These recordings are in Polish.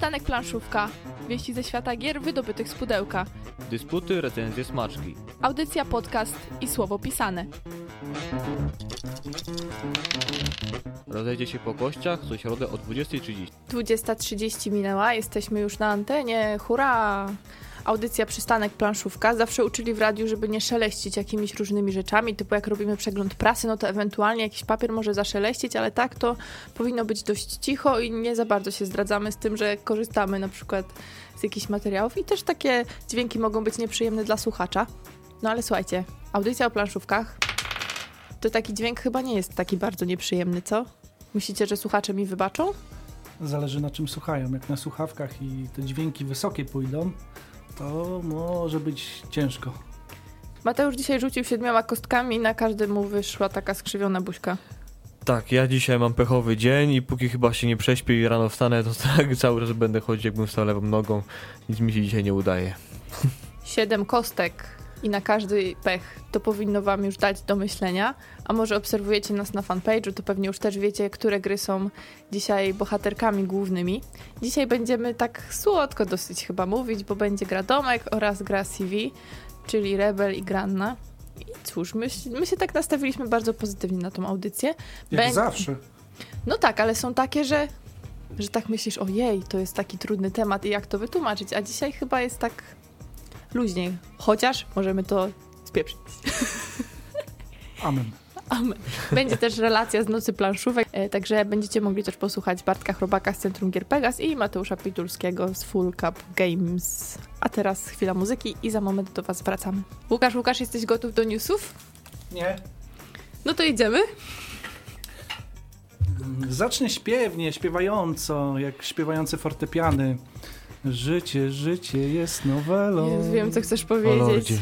Przystanek planszówka. Wieści ze świata gier wydobytych z pudełka. Dysputy, recenzje, smaczki. Audycja, podcast i słowo pisane. Rozejdzie się po kościach co środę o 20.30. 20.30 minęła, jesteśmy już na antenie. Hurra! Audycja Przystanek Planszówka. Zawsze uczyli w radiu, żeby nie szeleścić jakimiś różnymi rzeczami, typu jak robimy przegląd prasy, no to ewentualnie jakiś papier może zaszeleścić, ale tak to powinno być dość cicho i nie za bardzo się zdradzamy z tym, że korzystamy na przykład z jakichś materiałów i też takie dźwięki mogą być nieprzyjemne dla słuchacza. No ale słuchajcie, audycja o planszówkach to taki dźwięk chyba nie jest taki bardzo nieprzyjemny, co? Myślicie, że słuchacze mi wybaczą? Zależy na czym słuchają. Jak na słuchawkach i te dźwięki wysokie pójdą, to może być ciężko. Mateusz dzisiaj rzucił siedmioma kostkami i na każdy mu wyszła taka skrzywiona buźka. Tak, ja dzisiaj mam pechowy dzień i póki chyba się nie prześpię i rano wstanę, to tak cały czas będę chodzić jakbym stał lewą nogą. Nic mi się dzisiaj nie udaje. Siedem kostek i na każdy pech to powinno wam już dać do myślenia. A może obserwujecie nas na fanpage'u, to pewnie już też wiecie, które gry są dzisiaj bohaterkami głównymi. Dzisiaj będziemy tak słodko dosyć chyba mówić, bo będzie gra Domek oraz gra CV, czyli Rebel i Granna. I cóż, my, my się tak nastawiliśmy bardzo pozytywnie na tą audycję. Jak zawsze. No tak, ale są takie, że, że tak myślisz, ojej, to jest taki trudny temat i jak to wytłumaczyć, a dzisiaj chyba jest tak luźniej. Chociaż możemy to spieprzyć. Amen. Amen. Będzie też relacja z Nocy Planszówek, e, także będziecie mogli też posłuchać Bartka Chrobaka z Centrum Gier Pegas i Mateusza Pitulskiego z Full Cup Games. A teraz chwila muzyki i za moment do Was wracamy. Łukasz, Łukasz, jesteś gotów do newsów? Nie. No to idziemy. Zacznę śpiewnie, śpiewająco, jak śpiewające fortepiany. Życie, życie jest nowelą. Jezu, wiem, co chcesz powiedzieć.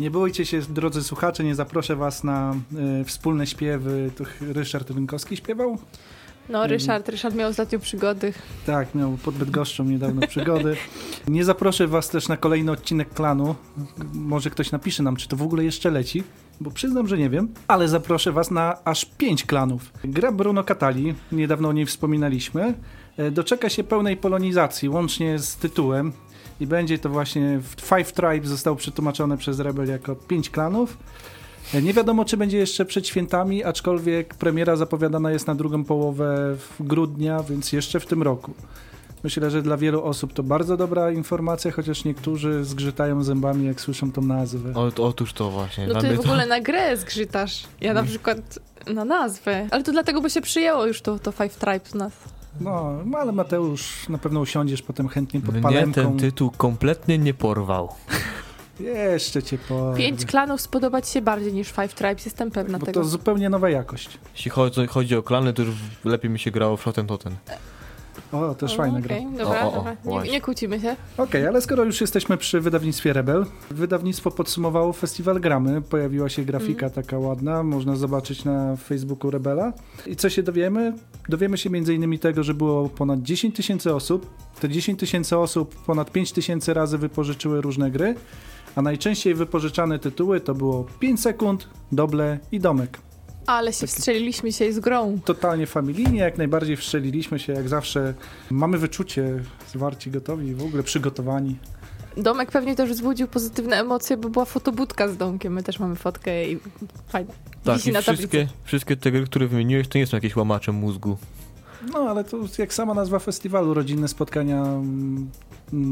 Nie bójcie się, drodzy słuchacze, nie zaproszę was na e, wspólne śpiewy. To Ryszard Rynkowski śpiewał? No, Ryszard, Ryszard miał ostatnio przygody. Tak, miał pod Bydgoszczą niedawno przygody. Nie zaproszę was też na kolejny odcinek klanu. Może ktoś napisze nam, czy to w ogóle jeszcze leci, bo przyznam, że nie wiem, ale zaproszę was na aż pięć klanów. Gra Bruno Catali, niedawno o niej wspominaliśmy, doczeka się pełnej polonizacji, łącznie z tytułem i będzie to właśnie w Five Tribes zostało przetłumaczone przez Rebel jako pięć klanów. E, Nie wiadomo, czy będzie jeszcze przed świętami, aczkolwiek premiera zapowiadana jest na drugą połowę w grudnia, więc jeszcze w tym roku. Myślę, że dla wielu osób to bardzo dobra informacja, chociaż niektórzy zgrzytają zębami, jak słyszą tą nazwę. O, otóż to właśnie. No ty w ogóle na grę zgrzytasz. Ja na przykład na nazwę. Ale to dlatego, bo się przyjęło już to, to Five Tribes nas. No, no, ale Mateusz, na pewno usiądziesz potem chętnie pod Mnie palemką. ten tytuł kompletnie nie porwał. Jeszcze cię po... Pięć klanów spodoba ci się bardziej niż Five Tribes, jestem pewna Bo tego. to zupełnie nowa jakość. Jeśli chodzi, chodzi o klany, to już lepiej mi się grało w Shoten Toten. O, też fajna gra. Okej, dobra, O, o, o, dobra. Nie, właśnie. nie kłócimy się. Okej, ale skoro już jesteśmy przy wydawnictwie Rebel, wydawnictwo podsumowało festiwal Gramy, pojawiła się grafika Mhm. taka ładna, można zobaczyć na Facebooku Rebela. I co się dowiemy? Dowiemy się m.in. tego, że było ponad 10 tysięcy osób. Te 10 tysięcy osób ponad 5 tysięcy razy wypożyczyły różne gry, a najczęściej wypożyczane tytuły to było 5 sekund, Doble i Domek. Ale się Taki- wstrzeliliśmy się z grą. Totalnie familijnie, jak najbardziej wstrzeliliśmy się, jak zawsze. Mamy wyczucie, zwarci, gotowi, w ogóle przygotowani. Domek pewnie też wzbudził pozytywne emocje, bo była fotobudka z domkiem. My też mamy fotkę i fajnie. Tak, i wszystkie, wszystkie te gry, które wymieniłeś, to nie są jakieś łamacze mózgu. No, ale to jak sama nazwa festiwalu, rodzinne spotkania mm,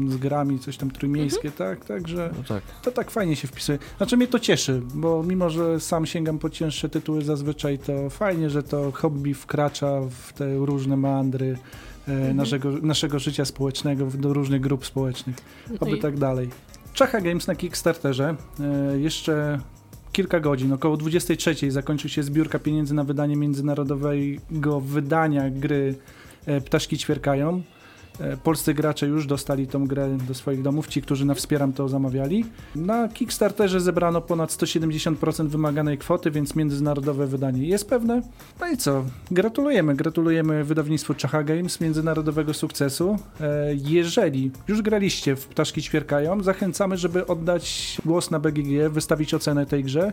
z grami, coś tam trójmiejskie, tak, także No tak. to tak fajnie się wpisuje. Znaczy mnie to cieszy, bo mimo, że sam sięgam po cięższe tytuły zazwyczaj, to fajnie, że to hobby wkracza w te różne meandry e, Mhm. naszego, naszego życia społecznego, w- do różnych grup społecznych. No Oby tak dalej. Czacha Games na Kickstarterze. E, jeszcze kilka godzin, około 23 zakończy się zbiórka pieniędzy na wydanie międzynarodowego wydania gry e, Ptaszki Ćwierkają. E, Polscy gracze już dostali tą grę do swoich domów, ci, którzy na Wspieram to zamawiali. Na Kickstarterze zebrano ponad 170% wymaganej kwoty, więc międzynarodowe wydanie jest pewne. No i co? Gratulujemy. Gratulujemy wydawnictwu Czacha Games międzynarodowego sukcesu. E, Jeżeli już graliście w Ptaszki Ćwierkają, zachęcamy, żeby oddać głos na BGG, wystawić ocenę tej grze.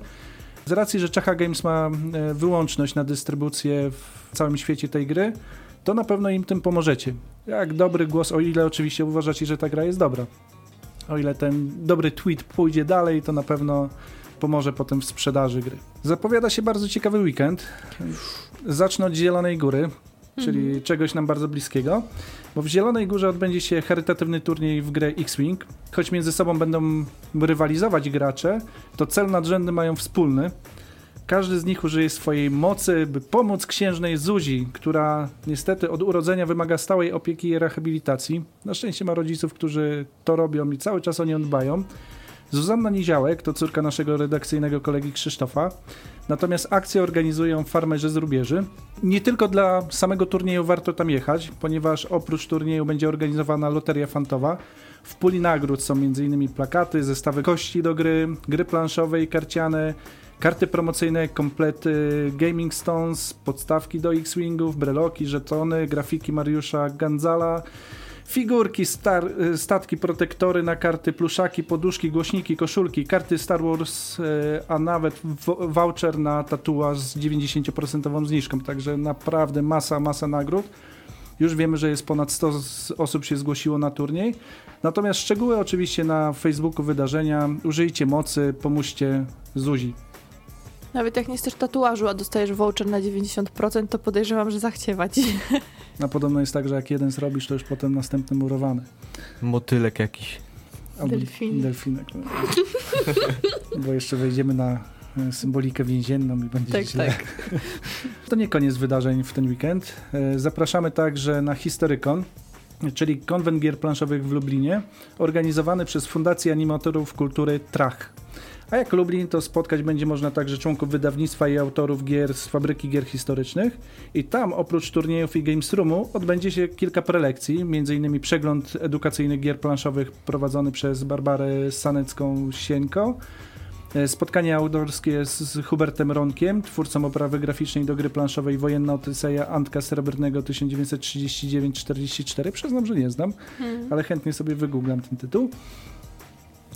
Z racji, że Czacha Games ma e, wyłączność na dystrybucję w całym świecie tej gry, to na pewno im tym pomożecie. jak dobry głos, o ile oczywiście uważacie, że ta gra jest dobra. O ile ten dobry tweet pójdzie dalej, to na pewno pomoże potem w sprzedaży gry. Zapowiada się bardzo ciekawy weekend. Zacznę od Zielonej Góry, czyli Mhm. czegoś nam bardzo bliskiego, bo w Zielonej Górze odbędzie się charytatywny turniej w grę X-Wing. Choć między sobą będą rywalizować gracze, to cel nadrzędny mają wspólny. Każdy z nich użyje swojej mocy, by pomóc księżnej Zuzi, która niestety od urodzenia wymaga stałej opieki i rehabilitacji. Na szczęście ma rodziców, którzy to robią i cały czas o nią dbają. Zuzanna Niziołek to córka naszego redakcyjnego kolegi Krzysztofa. Natomiast akcję organizują farmerzy z Rubieży. Nie tylko dla samego turnieju warto tam jechać, ponieważ oprócz turnieju będzie organizowana loteria fantowa. W puli nagród są m.in. plakaty, zestawy kości do gry, gry planszowe i karciane, karty promocyjne, komplety Gaming Stones, podstawki do X-Wingów, breloki, żetony, grafiki Mariusza Ganzala, figurki, star, y, statki, protektory na karty, pluszaki, poduszki, głośniki, koszulki, karty Star Wars, y, a nawet voucher na tatuaż z 90% zniżką. Także naprawdę masa, masa nagród. Już wiemy, że jest ponad 100 z- osób się zgłosiło na turniej. Natomiast szczegóły oczywiście na Facebooku wydarzenia. Użyjcie mocy, pomóżcie Zuzi. Nawet jak nie chcesz tatuażu, a dostajesz voucher na 90%, to podejrzewam, że zachciewać. A podobno jest tak, że jak jeden zrobisz, to już potem następny murowany. Motylek jakiś. Albo Delfinek. Delfinek. no. Bo jeszcze wejdziemy na e, symbolikę więzienną i będzie Tak, źle. tak. To nie koniec wydarzeń w ten weekend. E, Zapraszamy także na Historykon, czyli konwent gier planszowych w Lublinie, organizowany przez Fundację Animatorów Kultury Trach. A jak Lublin, to spotkać będzie można także członków wydawnictwa i autorów gier z fabryki gier historycznych. I tam oprócz turniejów i Games Roomu odbędzie się kilka prelekcji, m.in. przegląd edukacyjnych gier planszowych prowadzony przez Barbarę Sanecką-Sieńko, E, Spotkanie autorskie z, z Hubertem Ronkiem, twórcą oprawy graficznej do gry planszowej Wojenna Odyseja Antka Srebrnego 1939-44. Przyznam, że nie znam, Hmm. ale chętnie sobie wygooglam ten tytuł.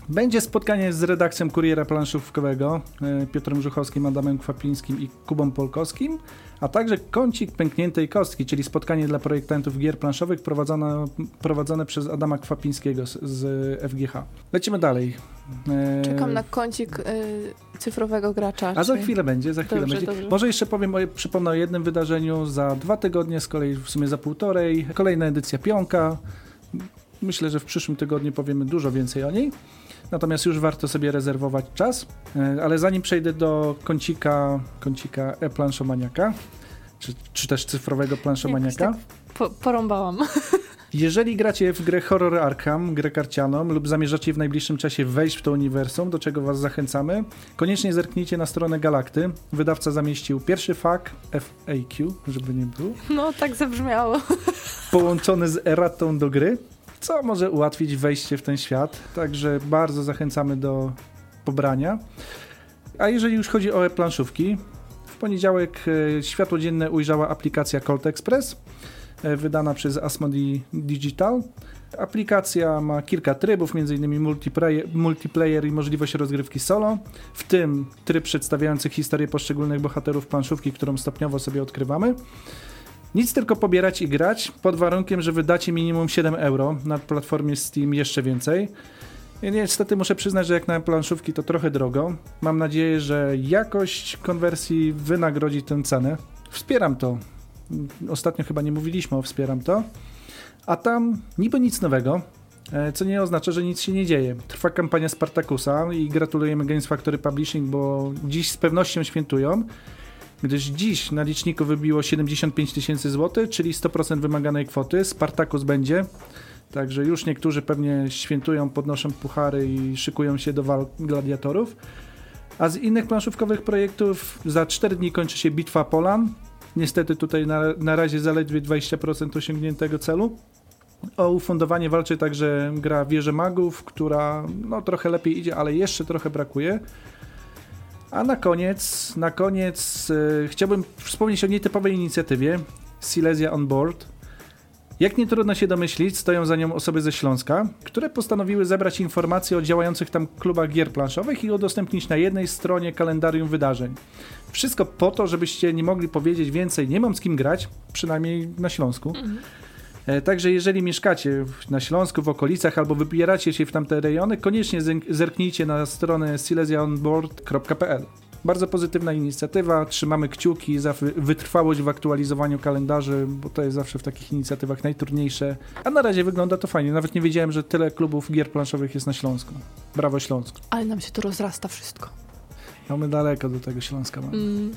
Będzie spotkanie z redakcją Kuriera Planszówkowego e, Piotrem Żuchowskim, Adamem Kwapińskim i Kubą Polkowskim, a także kącik pękniętej kostki, czyli spotkanie dla projektantów gier planszowych prowadzone, prowadzone przez Adama Kwapińskiego z, z FGH. Lecimy dalej. E, Czekam na kącik y, cyfrowego gracza. a za czy- chwilę będzie, za chwilę Dobrze, będzie. dobrze. Może jeszcze powiem, o, przypomnę o jednym wydarzeniu za dwa tygodnie, z kolei w sumie za półtorej. Kolejna edycja Pionka. Myślę, że w przyszłym tygodniu powiemy dużo więcej o niej. Natomiast już warto sobie rezerwować czas. E, Ale zanim przejdę do kącika, kącika e-planszomaniaka, czy, czy też cyfrowego planszomaniaka, Jakoś Po, porąbałam. jeżeli gracie w grę Horror Arkham, grę karcianą lub zamierzacie w najbliższym czasie wejść w to uniwersum, do czego was zachęcamy, koniecznie zerknijcie na stronę Galakty. Wydawca zamieścił pierwszy FAQ, FAQ, żeby nie było, No, tak zabrzmiało. połączony z eratą do gry, co może ułatwić wejście w ten świat. Także bardzo zachęcamy do pobrania. A jeżeli już chodzi o e-planszówki, w poniedziałek e, światło dzienne ujrzała aplikacja Colt Express, e, wydana przez Asmodee Digital. Aplikacja ma kilka trybów, m.in. multiplayer i możliwość rozgrywki solo, w tym tryb przedstawiający historię poszczególnych bohaterów planszówki, którą stopniowo sobie odkrywamy. Nic tylko pobierać i grać, pod warunkiem, że wydacie minimum 7 euro, na platformie Steam jeszcze więcej. I niestety muszę przyznać, że jak na planszówki to trochę drogo. Mam nadzieję, że jakość konwersji wynagrodzi tę cenę. Wspieram to. Ostatnio chyba nie mówiliśmy o wspieram to. A tam niby nic nowego, e, co nie oznacza, że nic się nie dzieje. Trwa kampania Spartakusa i gratulujemy Games Factory Publishing, bo dziś z pewnością świętują gdyż dziś na liczniku wybiło 75 tysięcy złotych, czyli 100% wymaganej kwoty. Spartakus będzie, także już niektórzy pewnie świętują, podnoszą puchary i szykują się do walk gladiatorów. A z innych planszówkowych projektów za 4 dni kończy się Bitwa Polan. Niestety tutaj na, na razie zaledwie 20% osiągniętego celu. O ufundowanie walczy także gra Wieże Magów, która no, trochę lepiej idzie, ale jeszcze trochę brakuje. A na koniec, na koniec e, chciałbym wspomnieć o nietypowej inicjatywie Silesia on Board. Jak nie trudno się domyślić, stoją za nią osoby ze Śląska, które postanowiły zebrać informacje o działających tam klubach gier planszowych i udostępnić na jednej stronie kalendarium wydarzeń. Wszystko po to, żebyście nie mogli powiedzieć więcej, nie mam z kim grać, przynajmniej na Śląsku. E, Także jeżeli mieszkacie na Śląsku, w okolicach albo wybieracie się w tamte rejony, koniecznie zerk- zerknijcie na stronę silesiaonboard.pl. Bardzo pozytywna inicjatywa, trzymamy kciuki za wy- wytrwałość w aktualizowaniu kalendarzy, bo to jest zawsze w takich inicjatywach najtrudniejsze. A na razie wygląda to fajnie, nawet nie wiedziałem, że tyle klubów gier planszowych jest na Śląsku. Brawo Śląsk. Ale nam się to rozrasta wszystko. No my daleko do tego Śląska mamy. Mm.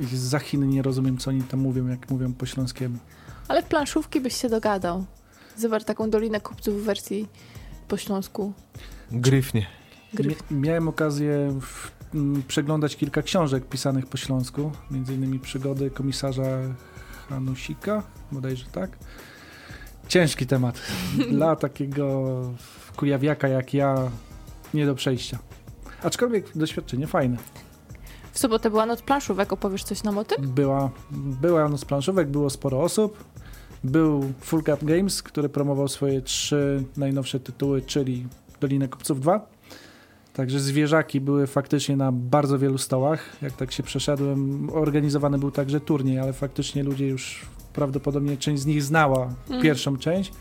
I za Chiny nie rozumiem, co oni tam mówią, jak mówią po śląskiemu. Ale w planszówki byś się dogadał. Zobacz taką Dolinę Kupców w wersji po śląsku. Gryfnie. Gryf. Mia- Miałem okazję w, m, przeglądać kilka książek pisanych po śląsku, między innymi przygody komisarza Hanusika, bodajże tak. Ciężki temat. Dla takiego kujawiaka jak ja nie do przejścia. Aczkolwiek doświadczenie fajne. W sobotę była noc planszówek, opowiesz coś nam o tym? Była, była noc planszówek, było sporo osób. Był Full Cup Games, który promował swoje trzy najnowsze tytuły, czyli Dolinę Kupców 2. Także zwierzaki były faktycznie na bardzo wielu stołach. Jak tak się przeszedłem, organizowany był także turniej, ale faktycznie ludzie już prawdopodobnie część z nich znała Mm. pierwszą część,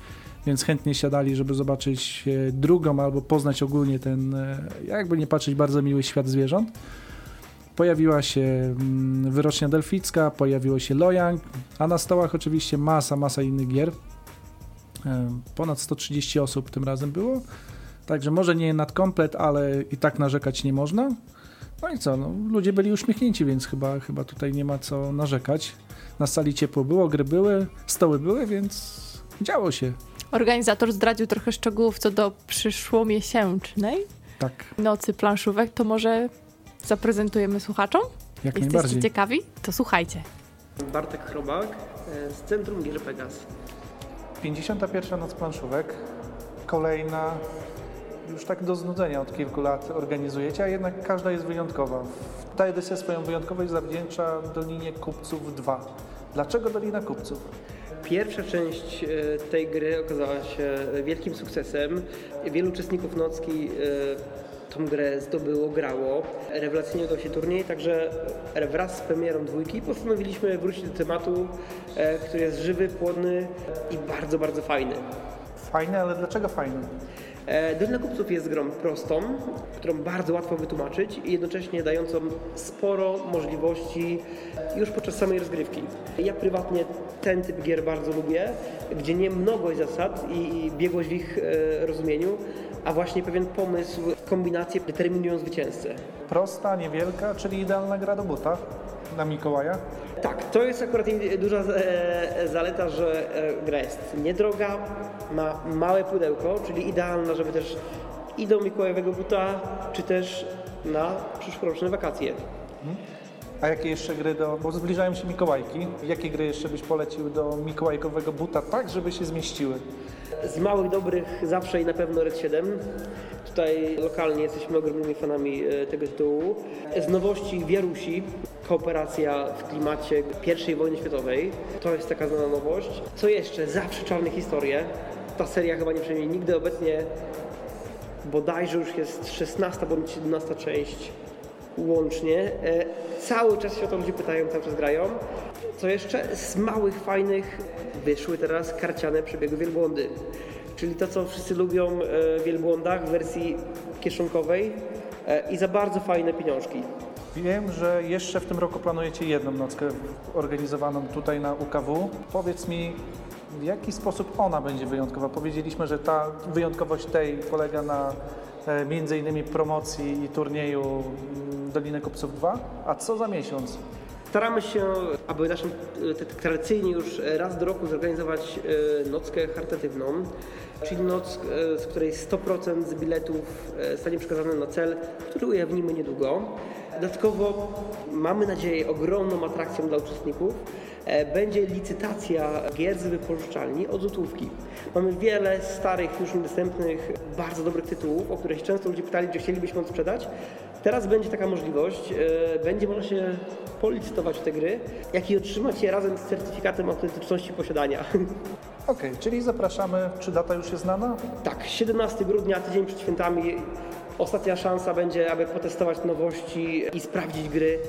więc chętnie siadali, żeby zobaczyć e, drugą albo poznać ogólnie ten, e, jakby nie patrzeć, bardzo miły świat zwierząt. Pojawiła się mm, Wyrocznia Delficka, pojawiło się Lojang, a na stołach oczywiście masa, masa innych gier. E, Ponad 130 osób tym razem było. Także może nie nad komplet, ale i tak narzekać nie można. No i co, no, ludzie byli uśmiechnięci, więc chyba, chyba tutaj nie ma co narzekać. Na sali ciepło było, gry były, stoły były, więc działo się. Organizator zdradził trochę szczegółów co do przyszłomiesięcznej Tak, nocy planszówek, to może zaprezentujemy słuchaczom? jak Jesteście najbardziej. ciekawi? To słuchajcie. Bartek Chrobak e, z Centrum Gier Pegas. 51. Noc Planszówek. Kolejna, już tak do znudzenia od kilku lat organizujecie, a jednak każda jest wyjątkowa. Ta edycja swoją wyjątkowość zawdzięcza Dolinie Kupców 2. Dlaczego Dolina Kupców? Pierwsza część e, tej gry okazała się wielkim sukcesem. Wielu uczestników nocki e, tą grę zdobyło, grało. Rewelacyjnie udał się turniej, także wraz z premierą dwójki postanowiliśmy wrócić do tematu, e, który jest żywy, płodny i bardzo, bardzo fajny. Fajne, ale dlaczego fajne? E, Dolina Kupców jest grą prostą, którą bardzo łatwo wytłumaczyć i jednocześnie dającą sporo możliwości już podczas samej rozgrywki. Ja prywatnie ten typ gier bardzo lubię, gdzie nie mnogość zasad i i biegłość w ich e, rozumieniu, a właśnie pewien pomysł, kombinacje determinują zwycięzcę. Prosta, niewielka, czyli idealna gra do buta na Mikołaja. Tak, to jest akurat duża e, zaleta, że e, gra jest niedroga, ma małe pudełko, czyli idealna, żeby też i do Mikołajowego buta, czy też na przyszłoroczne wakacje. A jakie jeszcze gry do... bo zbliżają się Mikołajki. Jakie gry jeszcze byś polecił do mikołajkowego buta tak, żeby się zmieściły? Z małych, dobrych zawsze i na pewno Red 7. Tutaj lokalnie jesteśmy ogromnymi fanami e, tego tytułu. Z nowości Wierusi, kooperacja w klimacie I wojny światowej. To jest taka znana nowość. Co jeszcze? Zawsze czarne historie. Ta seria chyba nie przejmie nigdy obecnie bodajże już jest 16 bądź 17 część łącznie. E, cały czas się o to ludzie pytają, cały czas grają. Co jeszcze? Z małych, fajnych wyszły teraz karciane przebiegu wielbłądy. Czyli to, co wszyscy lubią e, w wielbłądach w wersji kieszonkowej e, i za bardzo fajne pieniążki. Wiem, że jeszcze w tym roku planujecie jedną nockę organizowaną tutaj na UKW. Powiedz mi, w jaki sposób ona będzie wyjątkowa? Powiedzieliśmy, że ta wyjątkowość tej polega na między innymi promocji i turnieju mm, Doliny Kupców 2. A co za miesiąc? Staramy się, aby naszą e, tradycyjnie już raz do roku zorganizować e, nockę charytatywną, czyli noc, e, z której 100% z biletów e, zostanie przekazane na cel, który ujawnimy niedługo. Dodatkowo mamy nadzieję ogromną atrakcją dla uczestników będzie licytacja gier z wypożyczalni od złotówki. Mamy wiele starych, już niedostępnych, bardzo dobrych tytułów, o których często ludzie pytali, gdzie chcielibyśmy sprzedać. Teraz będzie taka możliwość, e, będzie można się policytować w te gry, jak i otrzymać je razem z certyfikatem autentyczności posiadania. Okej, czyli zapraszamy. Czy data już jest znana? tak, 17 grudnia, tydzień przed świętami, ostatnia szansa będzie, aby potestować nowości i sprawdzić gry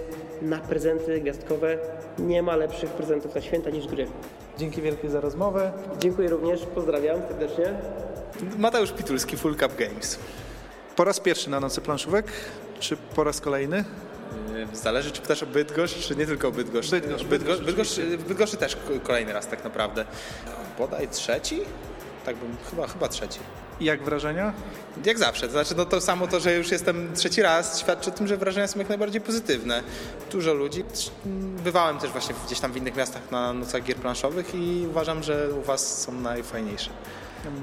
na prezenty gwiazdkowe. Nie ma lepszych prezentów na święta niż gry. Dzięki wielkie za rozmowę. Dziękuję również, pozdrawiam serdecznie. Mateusz Pitulski, Full Cup Games. Po raz pierwszy na nocy planszówek, czy po raz kolejny? Zależy, czy pytasz o Bydgoszcz, czy nie tylko o Bydgoszcz. Bydgoszcz, Bydgoszcz, Bydgoszcz, Bydgoszcz, też kolejny raz tak naprawdę. Bodaj trzeci? Tak bym, chyba, chyba trzeci. Jak wrażenia? Jak zawsze, to znaczy no to samo to, że już jestem trzeci raz świadczy o tym, że wrażenia są jak najbardziej pozytywne. Dużo ludzi. Bywałem też właśnie gdzieś tam w innych miastach na nocach gier planszowych i uważam, że u Was są najfajniejsze.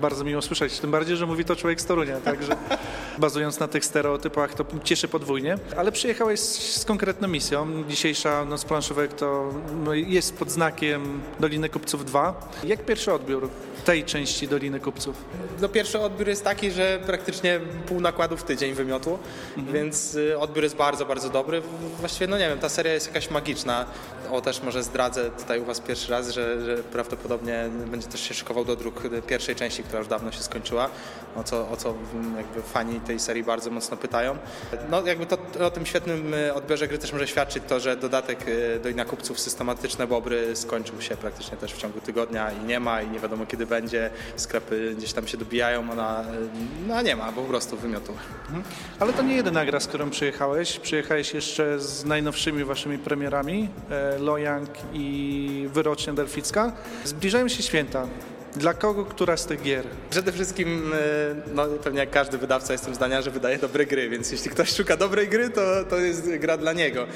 Bardzo miło słyszeć, tym bardziej, że mówi to człowiek z Torunia, także bazując na tych stereotypach to cieszy podwójnie. Ale przyjechałeś z, z konkretną misją. Dzisiejsza Noc Planszówek to no, jest pod znakiem Doliny Kupców 2. Jak pierwszy odbiór tej części Doliny Kupców? No pierwszy odbiór jest taki, że praktycznie pół nakładu w tydzień wymiotło, więc y, odbiór jest bardzo, bardzo dobry. Właściwie, no nie wiem, ta seria jest jakaś magiczna. O, też może zdradzę tutaj u Was pierwszy raz, że, że prawdopodobnie będzie też się szykował do dróg pierwszej części, która już dawno się skończyła, o co, o co jakby fani tej serii bardzo mocno pytają. No jakby to o tym świetnym y, odbiorze gry też może świadczyć to, że dodatek y, do Ina Kupców Systematyczne Bobry skończył się praktycznie też w ciągu tygodnia i nie ma i nie wiadomo kiedy będzie. Sklepy gdzieś tam się dobijają, ona no nie ma, bo po prostu wymiotu. Ale to nie jedyna gra, z którą przyjechałeś. Przyjechałeś jeszcze z najnowszymi waszymi premierami, e, Lojang i Wyrocznia Delficka. Zbliżają się święta. Dla kogo która z tych gier? Przede wszystkim, y, no pewnie jak każdy wydawca jestem zdania, że wydaje dobre gry, więc jeśli ktoś szuka dobrej gry, to, to jest gra dla niego.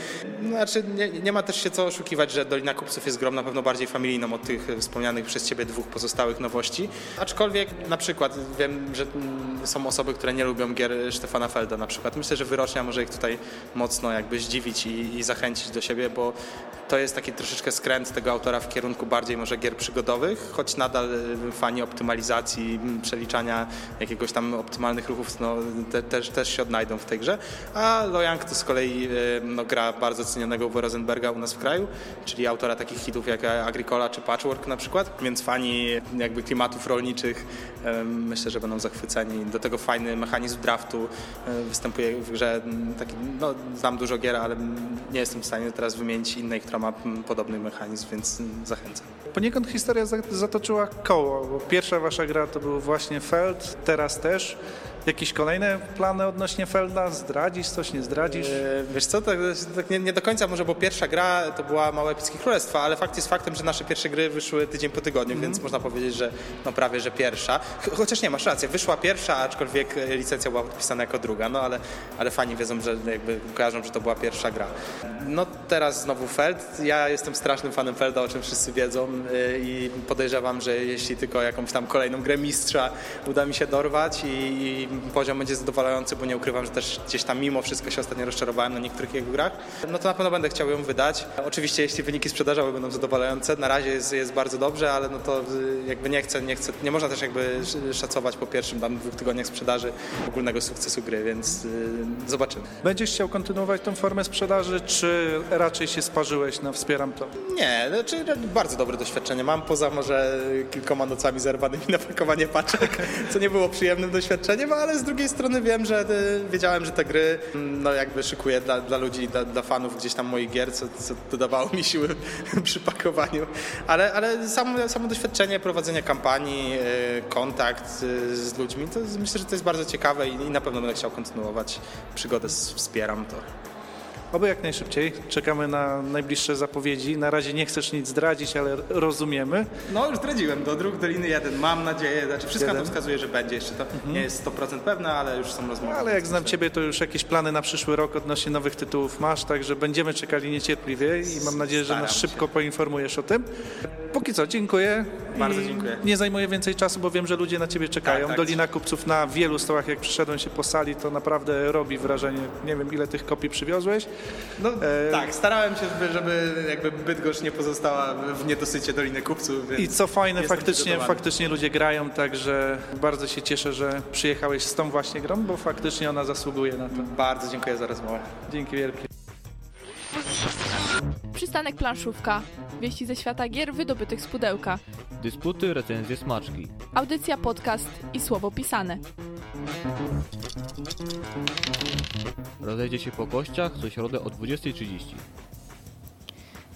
Znaczy nie, nie ma też się co oszukiwać, że Dolina Kupców jest grą na pewno bardziej familijną od tych wspomnianych przez Ciebie dwóch pozostałych nowości. Aczkolwiek na przykład wiem, że mm, są osoby, które nie lubią gier Stefana Felda na przykład. Myślę, że Wyrocznia może ich tutaj mocno jakby zdziwić i, i zachęcić do siebie, bo to jest taki troszeczkę skręt tego autora w kierunku bardziej może gier przygodowych, choć nadal fani optymalizacji, przeliczania jakiegoś tam optymalnych ruchów no, te, też, też się odnajdą w tej grze. A Lojang to z kolei y, no, gra bardzo cenionego Uwe Rosenberga u nas w kraju, czyli autora takich hitów jak Agricola czy Patchwork na przykład, więc fani jakby klimatów rolniczych y, myślę, że będą zachwyceni. Do tego fajny mechanizm draftu y, występuje w grze. Taki, no, znam dużo gier, ale nie jestem w stanie teraz wymienić innej, która ma podobny mechanizm, więc zachęcam. Poniekąd historia za- zatoczyła koło, bo pierwsza wasza gra to był właśnie Feld, teraz też. Jakieś kolejne plany odnośnie Felda? Zdradzisz coś, nie zdradzisz? E, Wiesz co, tak, tak nie, nie do końca może, bo pierwsza gra to była Małe Epickie Królestwa, ale fakt jest faktem, że nasze pierwsze gry wyszły tydzień po tygodniu, więc można powiedzieć, że no prawie, że pierwsza. Ch- Chociaż nie, masz rację, wyszła pierwsza, aczkolwiek e, licencja była podpisana jako druga, no ale, ale fani wiedzą, że jakby kojarzą, że to była pierwsza gra. No teraz znowu Feld. Ja jestem strasznym fanem Felda, o czym wszyscy wiedzą e, i podejrzewam, że jeśli tylko jakąś tam kolejną grę mistrza uda mi się dorwać i, i poziom będzie zadowalający, bo nie ukrywam, że też gdzieś tam mimo wszystko się ostatnio rozczarowałem na niektórych jego grach, no to na pewno będę chciał ją wydać. Oczywiście jeśli wyniki sprzedażowe będą zadowalające, na razie jest, jest bardzo dobrze, ale no to y, jakby nie chcę, nie chcę, nie można też jakby sz- szacować po pierwszym tam dwóch tygodniach sprzedaży ogólnego sukcesu gry, więc y, zobaczymy. Będziesz chciał kontynuować tą formę sprzedaży, czy raczej się sparzyłeś na wspieram to? Nie, znaczy bardzo dobre doświadczenie mam, poza może kilkoma nocami zerwanymi na pakowanie paczek, co nie było przyjemnym doświadczeniem, ale z drugiej strony wiem, że y, wiedziałem, że te gry mm, no jakby szykuję dla, dla ludzi, dla, dla fanów gdzieś tam moich gier, co, co dodawało mi siły przy pakowaniu, ale, ale samo, samo doświadczenie prowadzenia kampanii, y, kontakt z ludźmi, to myślę, że to jest bardzo ciekawe i, i na pewno będę chciał kontynuować przygodę, wspieram to. Oby jak najszybciej. Czekamy na najbliższe zapowiedzi. Na razie nie chcesz nic zdradzić, ale rozumiemy. No już zdradziłem, do dróg Doliny 1, mam nadzieję, znaczy wszystko na to Jeden. wskazuje, że będzie, jeszcze to nie jest 100% pewne, ale już są rozmowy. Ale jak znam Ciebie, to już jakieś plany na przyszły rok odnośnie nowych tytułów masz, także będziemy czekali niecierpliwie i mam nadzieję, że nas szybko się. poinformujesz o tym. Póki co, dziękuję. Bardzo dziękuję. Nie zajmuję więcej czasu, bo wiem, że ludzie na Ciebie czekają. Tak, tak. Dolina Kupców na wielu stołach, jak przyszedłem się po sali, to naprawdę robi wrażenie. Nie wiem, ile tych kopii przywiozłeś. No, E, tak, starałem się, żeby, żeby jakby Bydgoszcz nie pozostała w niedosycie Doliny Kupców. Więc I co fajne, faktycznie, faktycznie ludzie grają, także bardzo się cieszę, że przyjechałeś z tą właśnie grą, bo faktycznie ona zasługuje na to. Bardzo dziękuję za rozmowę. Dzięki wielkie. Przystanek planszówka. Wieści ze świata gier wydobytych z pudełka. Dysputy, recenzje, smaczki. Audycja, podcast i słowo pisane. Rozejdzie się po kościach co środę o 20.30.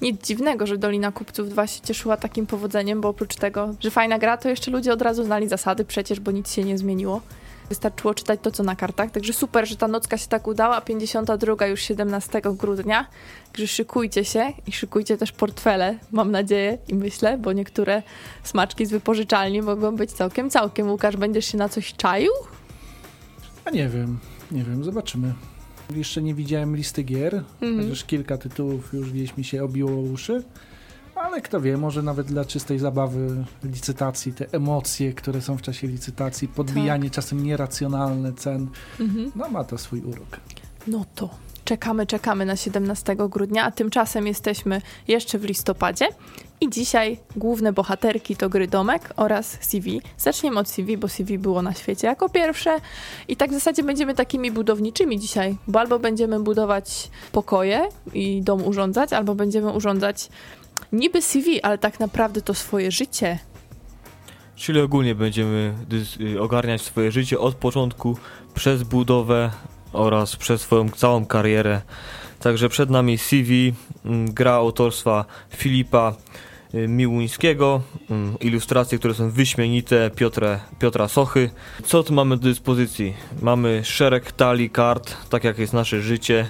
Nic dziwnego, że Dolina Kupców 2 się cieszyła takim powodzeniem, bo oprócz tego, że fajna gra, to jeszcze ludzie od razu znali zasady przecież, bo nic się nie zmieniło. Wystarczyło czytać to, co na kartach. Także super, że ta nocka się tak udała. 52 już 17 grudnia. Także szykujcie się i szykujcie też portfele, mam nadzieję i myślę, bo niektóre smaczki z wypożyczalni mogą być całkiem, całkiem. Łukasz, będziesz się na coś czaił? A nie wiem, nie wiem, zobaczymy. Jeszcze nie widziałem listy gier, Mhm. chociaż kilka tytułów już gdzieś mi się obiło uszy. Ale kto wie, może nawet dla czystej zabawy licytacji, te emocje, które są w czasie licytacji, podbijanie czasem nieracjonalne cen, Mhm. no ma to swój urok. No to czekamy, czekamy na 17 grudnia, a tymczasem jesteśmy jeszcze w listopadzie. I dzisiaj główne bohaterki to gry Domek oraz CV. Zaczniemy od CV, bo CV było na świecie jako pierwsze. I tak w zasadzie będziemy takimi budowniczymi dzisiaj, bo albo będziemy budować pokoje i dom urządzać, albo będziemy urządzać niby CV, ale tak naprawdę to swoje życie. Czyli ogólnie będziemy y, ogarniać swoje życie od początku przez budowę oraz przez swoją całą karierę. Także przed nami CV, mm, gra autorstwa Filipa y, Miłuńskiego, mm, ilustracje, które są wyśmienite Piotre, Piotra Sochy. Co tu mamy do dyspozycji? Mamy szereg talii kart, tak jak jest nasze życie,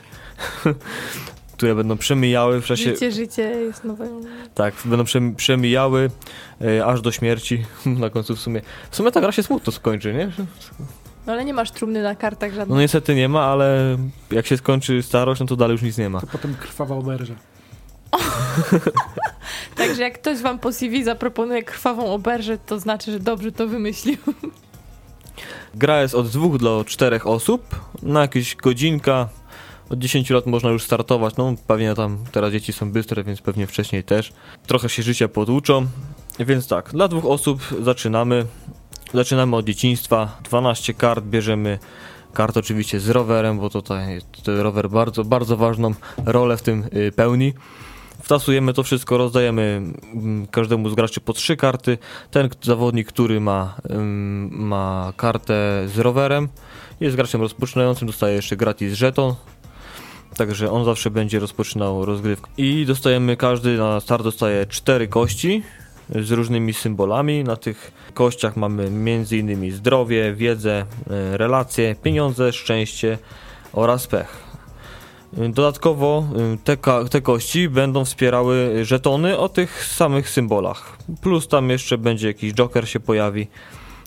które będą przemijały w czasie... Życie, życie jest nowe. Tak, będą przem- przemijały e, aż do śmierci. Na końcu w sumie. W sumie ta gra się smutno skończy, nie? No ale nie masz trumny na kartach No żadnych. niestety nie ma, ale jak się skończy starość, no to dalej już nic nie ma. To potem krwawa oberża. Także jak ktoś wam po CV zaproponuje krwawą oberżę, to znaczy, że dobrze to wymyślił. Gra jest od dwóch do czterech osób, na jakieś godzinka. Od 10 lat można już startować, no pewnie tam teraz dzieci są bystre, więc pewnie wcześniej też. Trochę się życia poduczą, więc tak, dla dwóch osób zaczynamy. Zaczynamy od dzieciństwa, 12 kart bierzemy, kart oczywiście z rowerem, bo tutaj rower bardzo, bardzo ważną rolę w tym y, pełni. Wtasujemy to wszystko, rozdajemy mm, każdemu z graczy po trzy karty. Ten zawodnik, który ma, ma kartę z rowerem, jest graczem rozpoczynającym, dostaje jeszcze gratis żeton. Także on zawsze będzie rozpoczynał rozgrywkę. I dostajemy, każdy na start dostaje cztery kości z różnymi symbolami. Na tych kościach mamy m.in. zdrowie, wiedzę, y, relacje, pieniądze, szczęście oraz pech. Dodatkowo y, te, te kości będą wspierały żetony o tych samych symbolach. Plus tam jeszcze będzie jakiś joker się pojawi,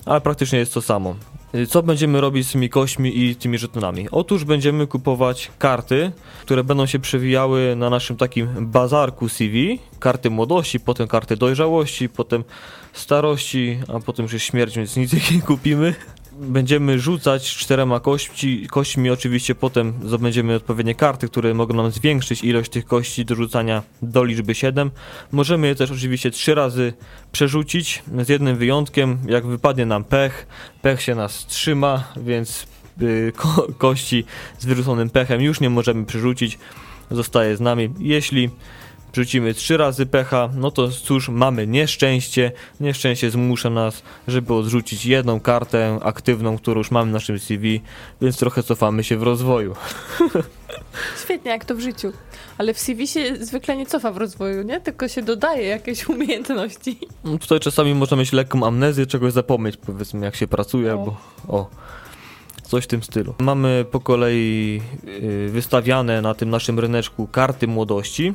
ale praktycznie jest to samo. Y, Co będziemy robić z tymi kośćmi i tymi żetonami? Otóż będziemy kupować karty, które będą się przewijały na naszym takim bazarku CV. Karty młodości, potem karty dojrzałości, potem starości, a potem już śmierć, więc nic nie kupimy. Będziemy rzucać czterema kości, kośćmi, oczywiście potem zdobędziemy odpowiednie karty, które mogą nam zwiększyć ilość tych kości do rzucania do liczby 7. Możemy je też oczywiście trzy razy przerzucić, z jednym wyjątkiem, jak wypadnie nam pech, pech się nas trzyma, więc y, ko kości z wyrzuconym pechem już nie możemy przerzucić, zostaje z nami. Jeśli rzucimy trzy razy pecha, no to cóż, mamy nieszczęście. Nieszczęście zmusza nas, żeby odrzucić jedną kartę aktywną, którą już mamy w naszym CV, więc trochę cofamy się w rozwoju. Świetnie, jak to w życiu. Ale w CV się zwykle nie cofa w rozwoju, nie? Tylko się dodaje jakieś umiejętności. No Tutaj czasami można mieć lekką amnezję, czegoś zapomnieć, powiedzmy, jak się pracuje, O. albo o, coś w tym stylu. Mamy po kolei y, wystawiane na tym naszym ryneczku karty młodości.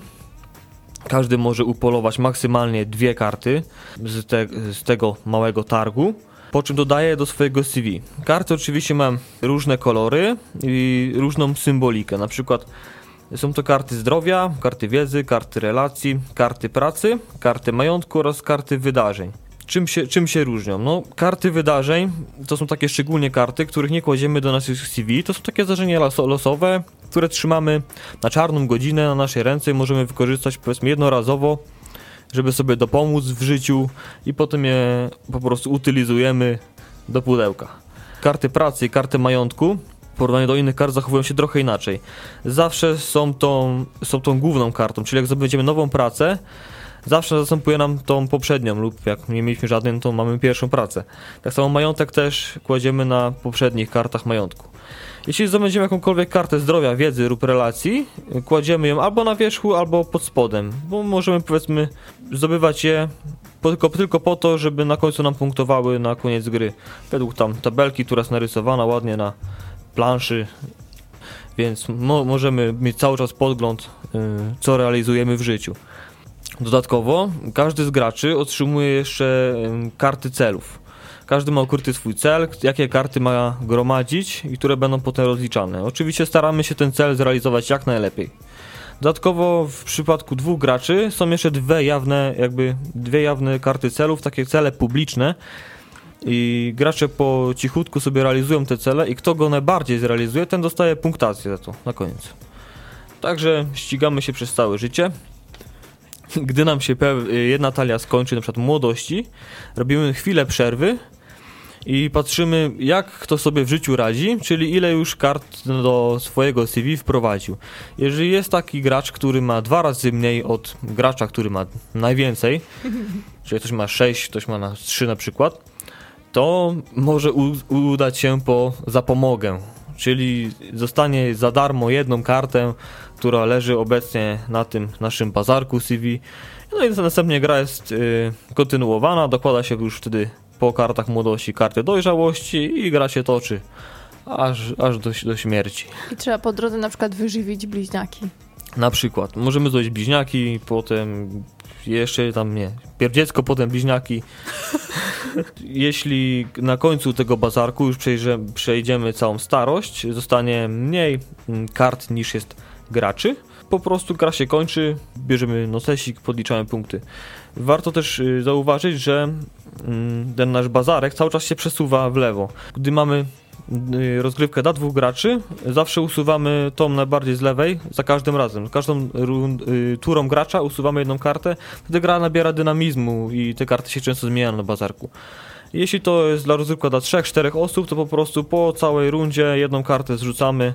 Każdy może upolować maksymalnie dwie karty z, te, z tego małego targu. Po czym dodaje do swojego CV. Karty oczywiście mają różne kolory i różną symbolikę. Na przykład są to karty zdrowia, karty wiedzy, karty relacji, karty pracy, karty majątku oraz karty wydarzeń. Czym się, czym się różnią? No, karty wydarzeń to są takie szczególnie karty, których nie kładziemy do naszych CV. To są takie zdarzenia loso- losowe, które trzymamy na czarną godzinę na naszej ręce i możemy wykorzystać powiedzmy jednorazowo, żeby sobie dopomóc w życiu i potem je po prostu utylizujemy do pudełka. Karty pracy i karty majątku w porównaniu do innych kart zachowują się trochę inaczej. Zawsze są tą, są tą główną kartą, czyli jak zdobędziemy nową pracę, zawsze zastępuje nam tą poprzednią lub jak nie mieliśmy żadnej, no to mamy pierwszą pracę. Tak samo majątek też kładziemy na poprzednich kartach majątku. Jeśli zdobędziemy jakąkolwiek kartę zdrowia, wiedzy lub relacji, kładziemy ją albo na wierzchu, albo pod spodem, bo możemy powiedzmy zdobywać je tylko, tylko po to, żeby na końcu nam punktowały na koniec gry. Według tam tabelki, która jest narysowana ładnie na planszy, więc mo możemy mieć cały czas podgląd, yy, co realizujemy w życiu. Dodatkowo każdy z graczy otrzymuje jeszcze karty celów. Każdy ma ukryty swój cel, jakie karty ma gromadzić i które będą potem rozliczane. Oczywiście staramy się ten cel zrealizować jak najlepiej. Dodatkowo w przypadku dwóch graczy są jeszcze dwie jawne, jakby dwie jawne karty celów, takie cele publiczne. I gracze po cichutku sobie realizują te cele i kto go najbardziej zrealizuje, ten dostaje punktację za to na koniec. Także ścigamy się przez całe życie. Gdy nam się jedna talia skończy, na przykład młodości, robimy chwilę przerwy i patrzymy, jak kto sobie w życiu radzi, czyli ile już kart do swojego CV wprowadził. Jeżeli jest taki gracz, który ma dwa razy mniej od gracza, który ma najwięcej, czyli ktoś ma 6, ktoś ma na 3 na przykład, to może udać się po zapomogę, czyli zostanie za darmo jedną kartę, która leży obecnie na tym naszym bazarku CV. No i następnie gra jest y, kontynuowana, dokłada się już wtedy po kartach młodości karty dojrzałości i gra się toczy aż, aż do, do śmierci. I trzeba po drodze na przykład wyżywić bliźniaki. Na przykład. Możemy dojść bliźniaki, potem jeszcze tam nie, pierw dziecko, potem bliźniaki. Jeśli na końcu tego bazarku już przejdziemy całą starość, zostanie mniej mm, kart niż jest graczy, po prostu gra się kończy, bierzemy nocesik, podliczamy punkty. Warto też y, zauważyć, że mm, ten nasz bazarek cały czas się przesuwa w lewo. Gdy mamy y, rozgrywkę dla dwóch graczy, zawsze usuwamy tą najbardziej z lewej za każdym razem. Każdą y, turą gracza usuwamy jedną kartę, wtedy gra nabiera dynamizmu i te karty się często zmieniają na bazarku. Jeśli to jest dla rozgrywka dla 3-4 osób, to po prostu po całej rundzie jedną kartę zrzucamy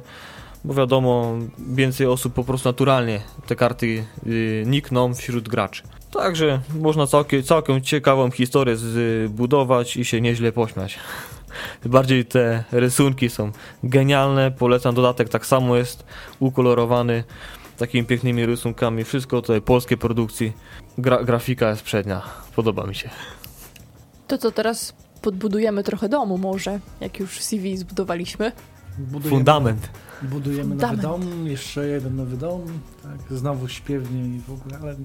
bo wiadomo, więcej osób po prostu naturalnie te karty yy, nikną wśród graczy. Także można całkiem, całkiem ciekawą historię zbudować i się nieźle pośmiać. Bardziej te rysunki są genialne, polecam dodatek tak samo jest ukolorowany takimi pięknymi rysunkami, wszystko tutaj polskiej produkcji. Gra, grafika jest przednia, podoba mi się. To co, teraz podbudujemy trochę domu może, jak już CV zbudowaliśmy? Budujemy, Fundament. Budujemy Fundament. nowy dom, jeszcze jeden nowy dom, tak, znowu śpiewnie i w ogóle, ale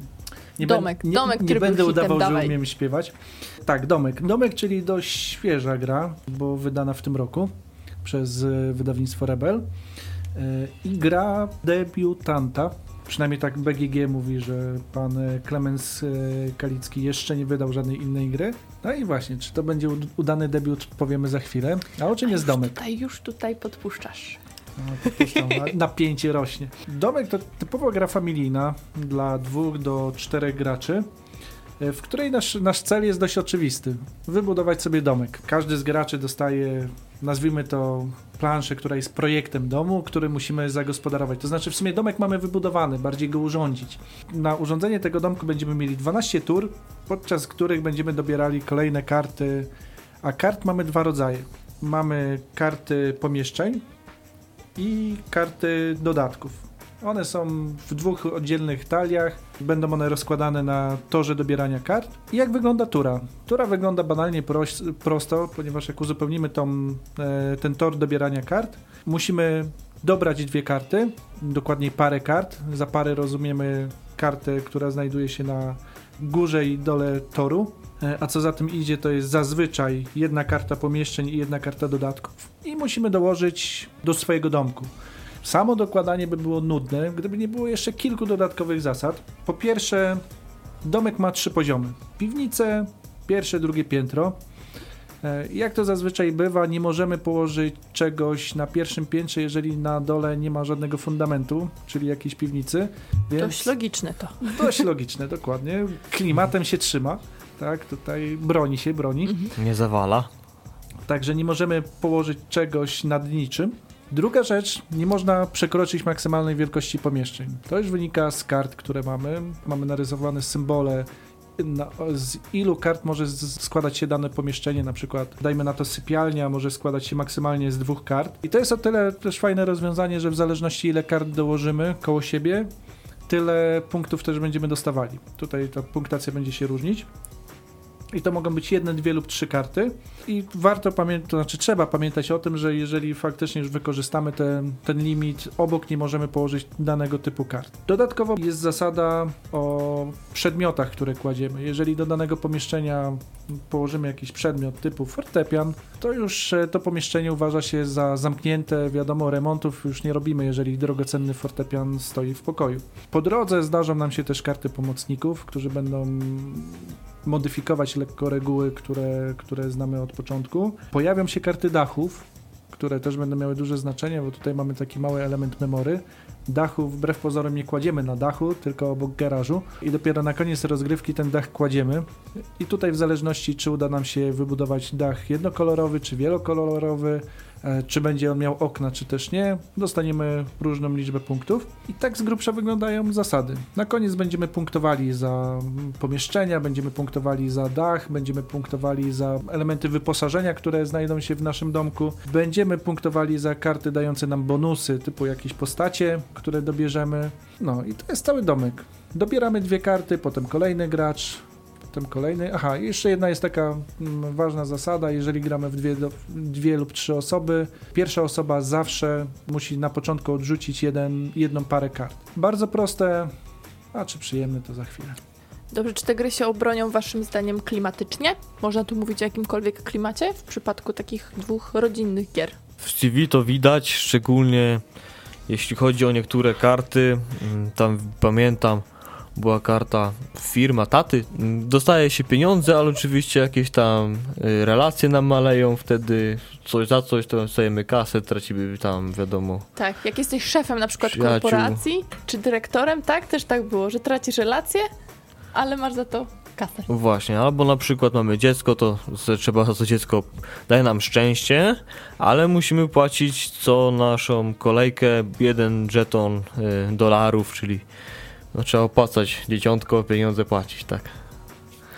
nie domek, nie, domek, nie, nie będę udawał, dawaj. że umiem śpiewać. Tak, Domek. Domek, czyli dość świeża gra, bo wydana w tym roku przez e, wydawnictwo Rebel. E, I gra debiutanta. Przynajmniej tak BGG mówi, że pan Klemens e, Kalicki jeszcze nie wydał żadnej innej gry. No i właśnie, czy to będzie udany debiut, powiemy za chwilę. A o czym A jest Domek? Tutaj, już tutaj podpuszczasz. No, napięcie rośnie. Domek to typowa gra familijna dla dwóch do czterech graczy, e, w której nasz, nasz cel jest dość oczywisty. Wybudować sobie domek. Każdy z graczy dostaje, nazwijmy to, planszę, która jest projektem domu, który musimy zagospodarować. To znaczy w sumie domek mamy wybudowany, bardziej go urządzić. Na urządzenie tego domku będziemy mieli 12 tur, podczas których będziemy dobierali kolejne karty, a kart mamy dwa rodzaje. Mamy karty pomieszczeń, i karty dodatków. One są w dwóch oddzielnych taliach, będą one rozkładane na torze dobierania kart. I jak wygląda tura? Tura wygląda banalnie prosto, ponieważ jak uzupełnimy tą, e, ten tor dobierania kart, musimy dobrać dwie karty, dokładniej parę kart. Za parę rozumiemy kartę, która znajduje się na górze i dole toru. E, a co za tym idzie, to jest zazwyczaj jedna karta pomieszczeń i jedna karta dodatków. I musimy dołożyć do swojego domku. Samo dokładanie by było nudne, gdyby nie było jeszcze kilku dodatkowych zasad. Po pierwsze, domek ma trzy poziomy: piwnicę, pierwsze, drugie piętro. E, jak to zazwyczaj bywa, nie możemy położyć czegoś na pierwszym piętrze, jeżeli na dole nie ma żadnego fundamentu, czyli jakiejś piwnicy. Więc dość logiczne to. Dość logiczne, dokładnie. Klimatem się trzyma tak? Tutaj broni się, broni. Mhm. Nie zawala. Także nie możemy położyć czegoś nad niczym, Druga rzecz, nie można przekroczyć maksymalnej wielkości pomieszczeń. To już wynika z kart, które mamy. Mamy narysowane symbole na, z ilu kart może z, składać się dane pomieszczenie, na przykład dajmy na to sypialnia, może składać się maksymalnie z dwóch kart. I to jest o tyle też fajne rozwiązanie, że w zależności ile kart dołożymy koło siebie, tyle punktów też będziemy dostawali. Tutaj ta punktacja będzie się różnić. I to mogą być jedne, dwie lub trzy karty. I warto pamiętać, to znaczy trzeba pamiętać o tym, że jeżeli faktycznie już wykorzystamy ten, ten limit, obok nie możemy położyć danego typu kart. Dodatkowo jest zasada o przedmiotach, które kładziemy. Jeżeli do danego pomieszczenia położymy jakiś przedmiot typu fortepian, to już e, to pomieszczenie uważa się za zamknięte. Wiadomo, remontów już nie robimy, jeżeli drogocenny fortepian stoi w pokoju. Po drodze zdarzą nam się też karty pomocników, którzy będą modyfikować lekko reguły, które, które znamy od początku. Pojawią się karty dachów, które też będą miały duże znaczenie, bo tutaj mamy taki mały element memory. Dachu wbrew pozorom nie kładziemy na dachu, tylko obok garażu i dopiero na koniec rozgrywki ten dach kładziemy. I tutaj w zależności czy uda nam się wybudować dach jednokolorowy czy wielokolorowy, czy będzie on miał okna, czy też nie. Dostaniemy różną liczbę punktów. I tak z grubsza wyglądają zasady. Na koniec będziemy punktowali za pomieszczenia, będziemy punktowali za dach, będziemy punktowali za elementy wyposażenia, które znajdą się w naszym domku. Będziemy punktowali za karty dające nam bonusy, typu jakieś postacie, które dobierzemy. No i to jest cały domek. Dobieramy dwie karty, potem kolejny gracz, Potem kolejny. Aha, jeszcze jedna jest taka mm, ważna zasada, jeżeli gramy w dwie, dwie lub trzy osoby, pierwsza osoba zawsze musi na początku odrzucić jeden, jedną parę kart. Bardzo proste, a czy przyjemne to za chwilę. Dobrze, czy te gry się obronią waszym zdaniem klimatycznie? Można tu mówić o jakimkolwiek klimacie w przypadku takich dwóch rodzinnych gier? W CV to widać, szczególnie jeśli chodzi o niektóre karty. Mm, tam pamiętam, była karta firma taty. Dostaje się pieniądze, ale oczywiście jakieś tam y, relacje nam maleją, wtedy coś za coś, to stajemy kasę, tracimy tam, wiadomo. Tak, jak jesteś szefem na przykład przyjaciół. korporacji, czy dyrektorem, tak, też tak było, że tracisz relacje, ale masz za to kasę. Właśnie, albo na przykład mamy dziecko, to trzeba za to dziecko daje nam szczęście, ale musimy płacić co naszą kolejkę jeden żeton y, dolarów, czyli no, trzeba opłacać dzieciątko, pieniądze płacić, tak.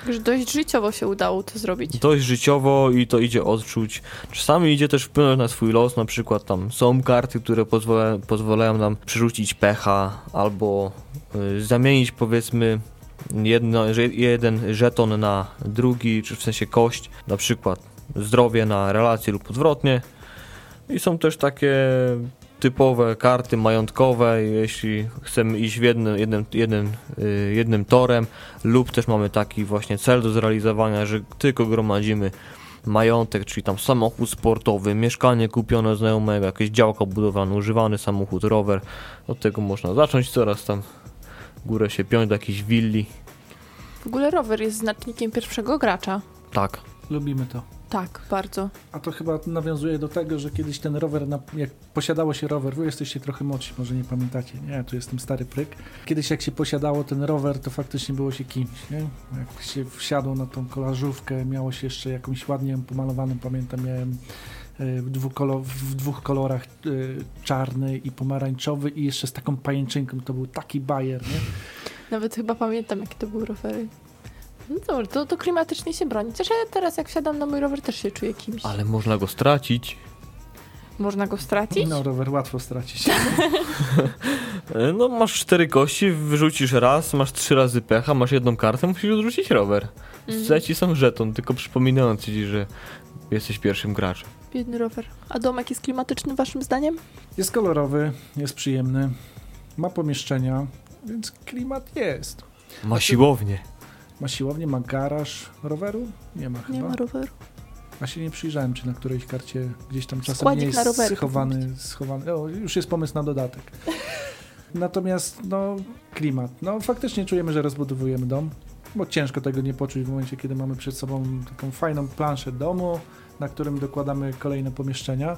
Już dość życiowo się udało to zrobić. Dość życiowo i to idzie odczuć. Czasami idzie też wpłynąć na swój los, na przykład tam są karty, które pozwala, pozwalają nam przerzucić pecha albo y, zamienić powiedzmy jedno, jeden żeton na drugi, czy w sensie kość, na przykład zdrowie na relację lub odwrotnie. I są też takie typowe karty majątkowe, jeśli chcemy iść w jednym, jednym, jednym, jednym torem, lub też mamy taki właśnie cel do zrealizowania, że tylko gromadzimy majątek, czyli tam samochód sportowy, mieszkanie kupione znajomego, jakieś działko budowlane, używany samochód, rower. Od tego można zacząć coraz tam górę się piąć do jakiejś willi. W ogóle rower jest znacznikiem pierwszego gracza. Tak. Lubimy to. Tak, bardzo. A to chyba nawiązuje do tego, że kiedyś ten rower, jak posiadało się rower, wy jesteście trochę młodsi, może nie pamiętacie, nie? Tu jestem stary pryk. Kiedyś jak się posiadało ten rower, to faktycznie było się kimś, nie? Jak się wsiadło na tą kolażówkę, miało się jeszcze jakąś ładnie pomalowaną, pamiętam, miałem e, w, dwukolo, w dwóch kolorach y, czarny i pomarańczowy i jeszcze z taką pajęczynką, to był taki bajer, nie? Nawet chyba pamiętam, jakie to były rowery. No dobrze, to, to klimatycznie się broni. Chociaż ja teraz jak wsiadam na mój rower też się czuję kimś. Ale można go stracić. Można go stracić? No, rower łatwo stracić. no, masz cztery kości, wyrzucisz raz, masz trzy razy pecha, masz jedną kartę, musisz odrzucić rower. Mm. ci sam żeton, tylko przypominający ci, że jesteś pierwszym graczem. Biedny rower. A domek jest klimatyczny waszym zdaniem? Jest kolorowy, jest przyjemny, ma pomieszczenia, więc klimat jest. Ma siłownię. Ma siłownię, ma garaż roweru? Nie ma chyba. Nie ma roweru. A się nie przyjrzałem, czy na którejś karcie gdzieś tam czasem nie jest rowery, schowany, schowany. O, już jest pomysł na dodatek. Natomiast no, klimat. No faktycznie czujemy, że rozbudowujemy dom, bo ciężko tego nie poczuć w momencie, kiedy mamy przed sobą taką fajną planszę domu, na którym dokładamy kolejne pomieszczenia.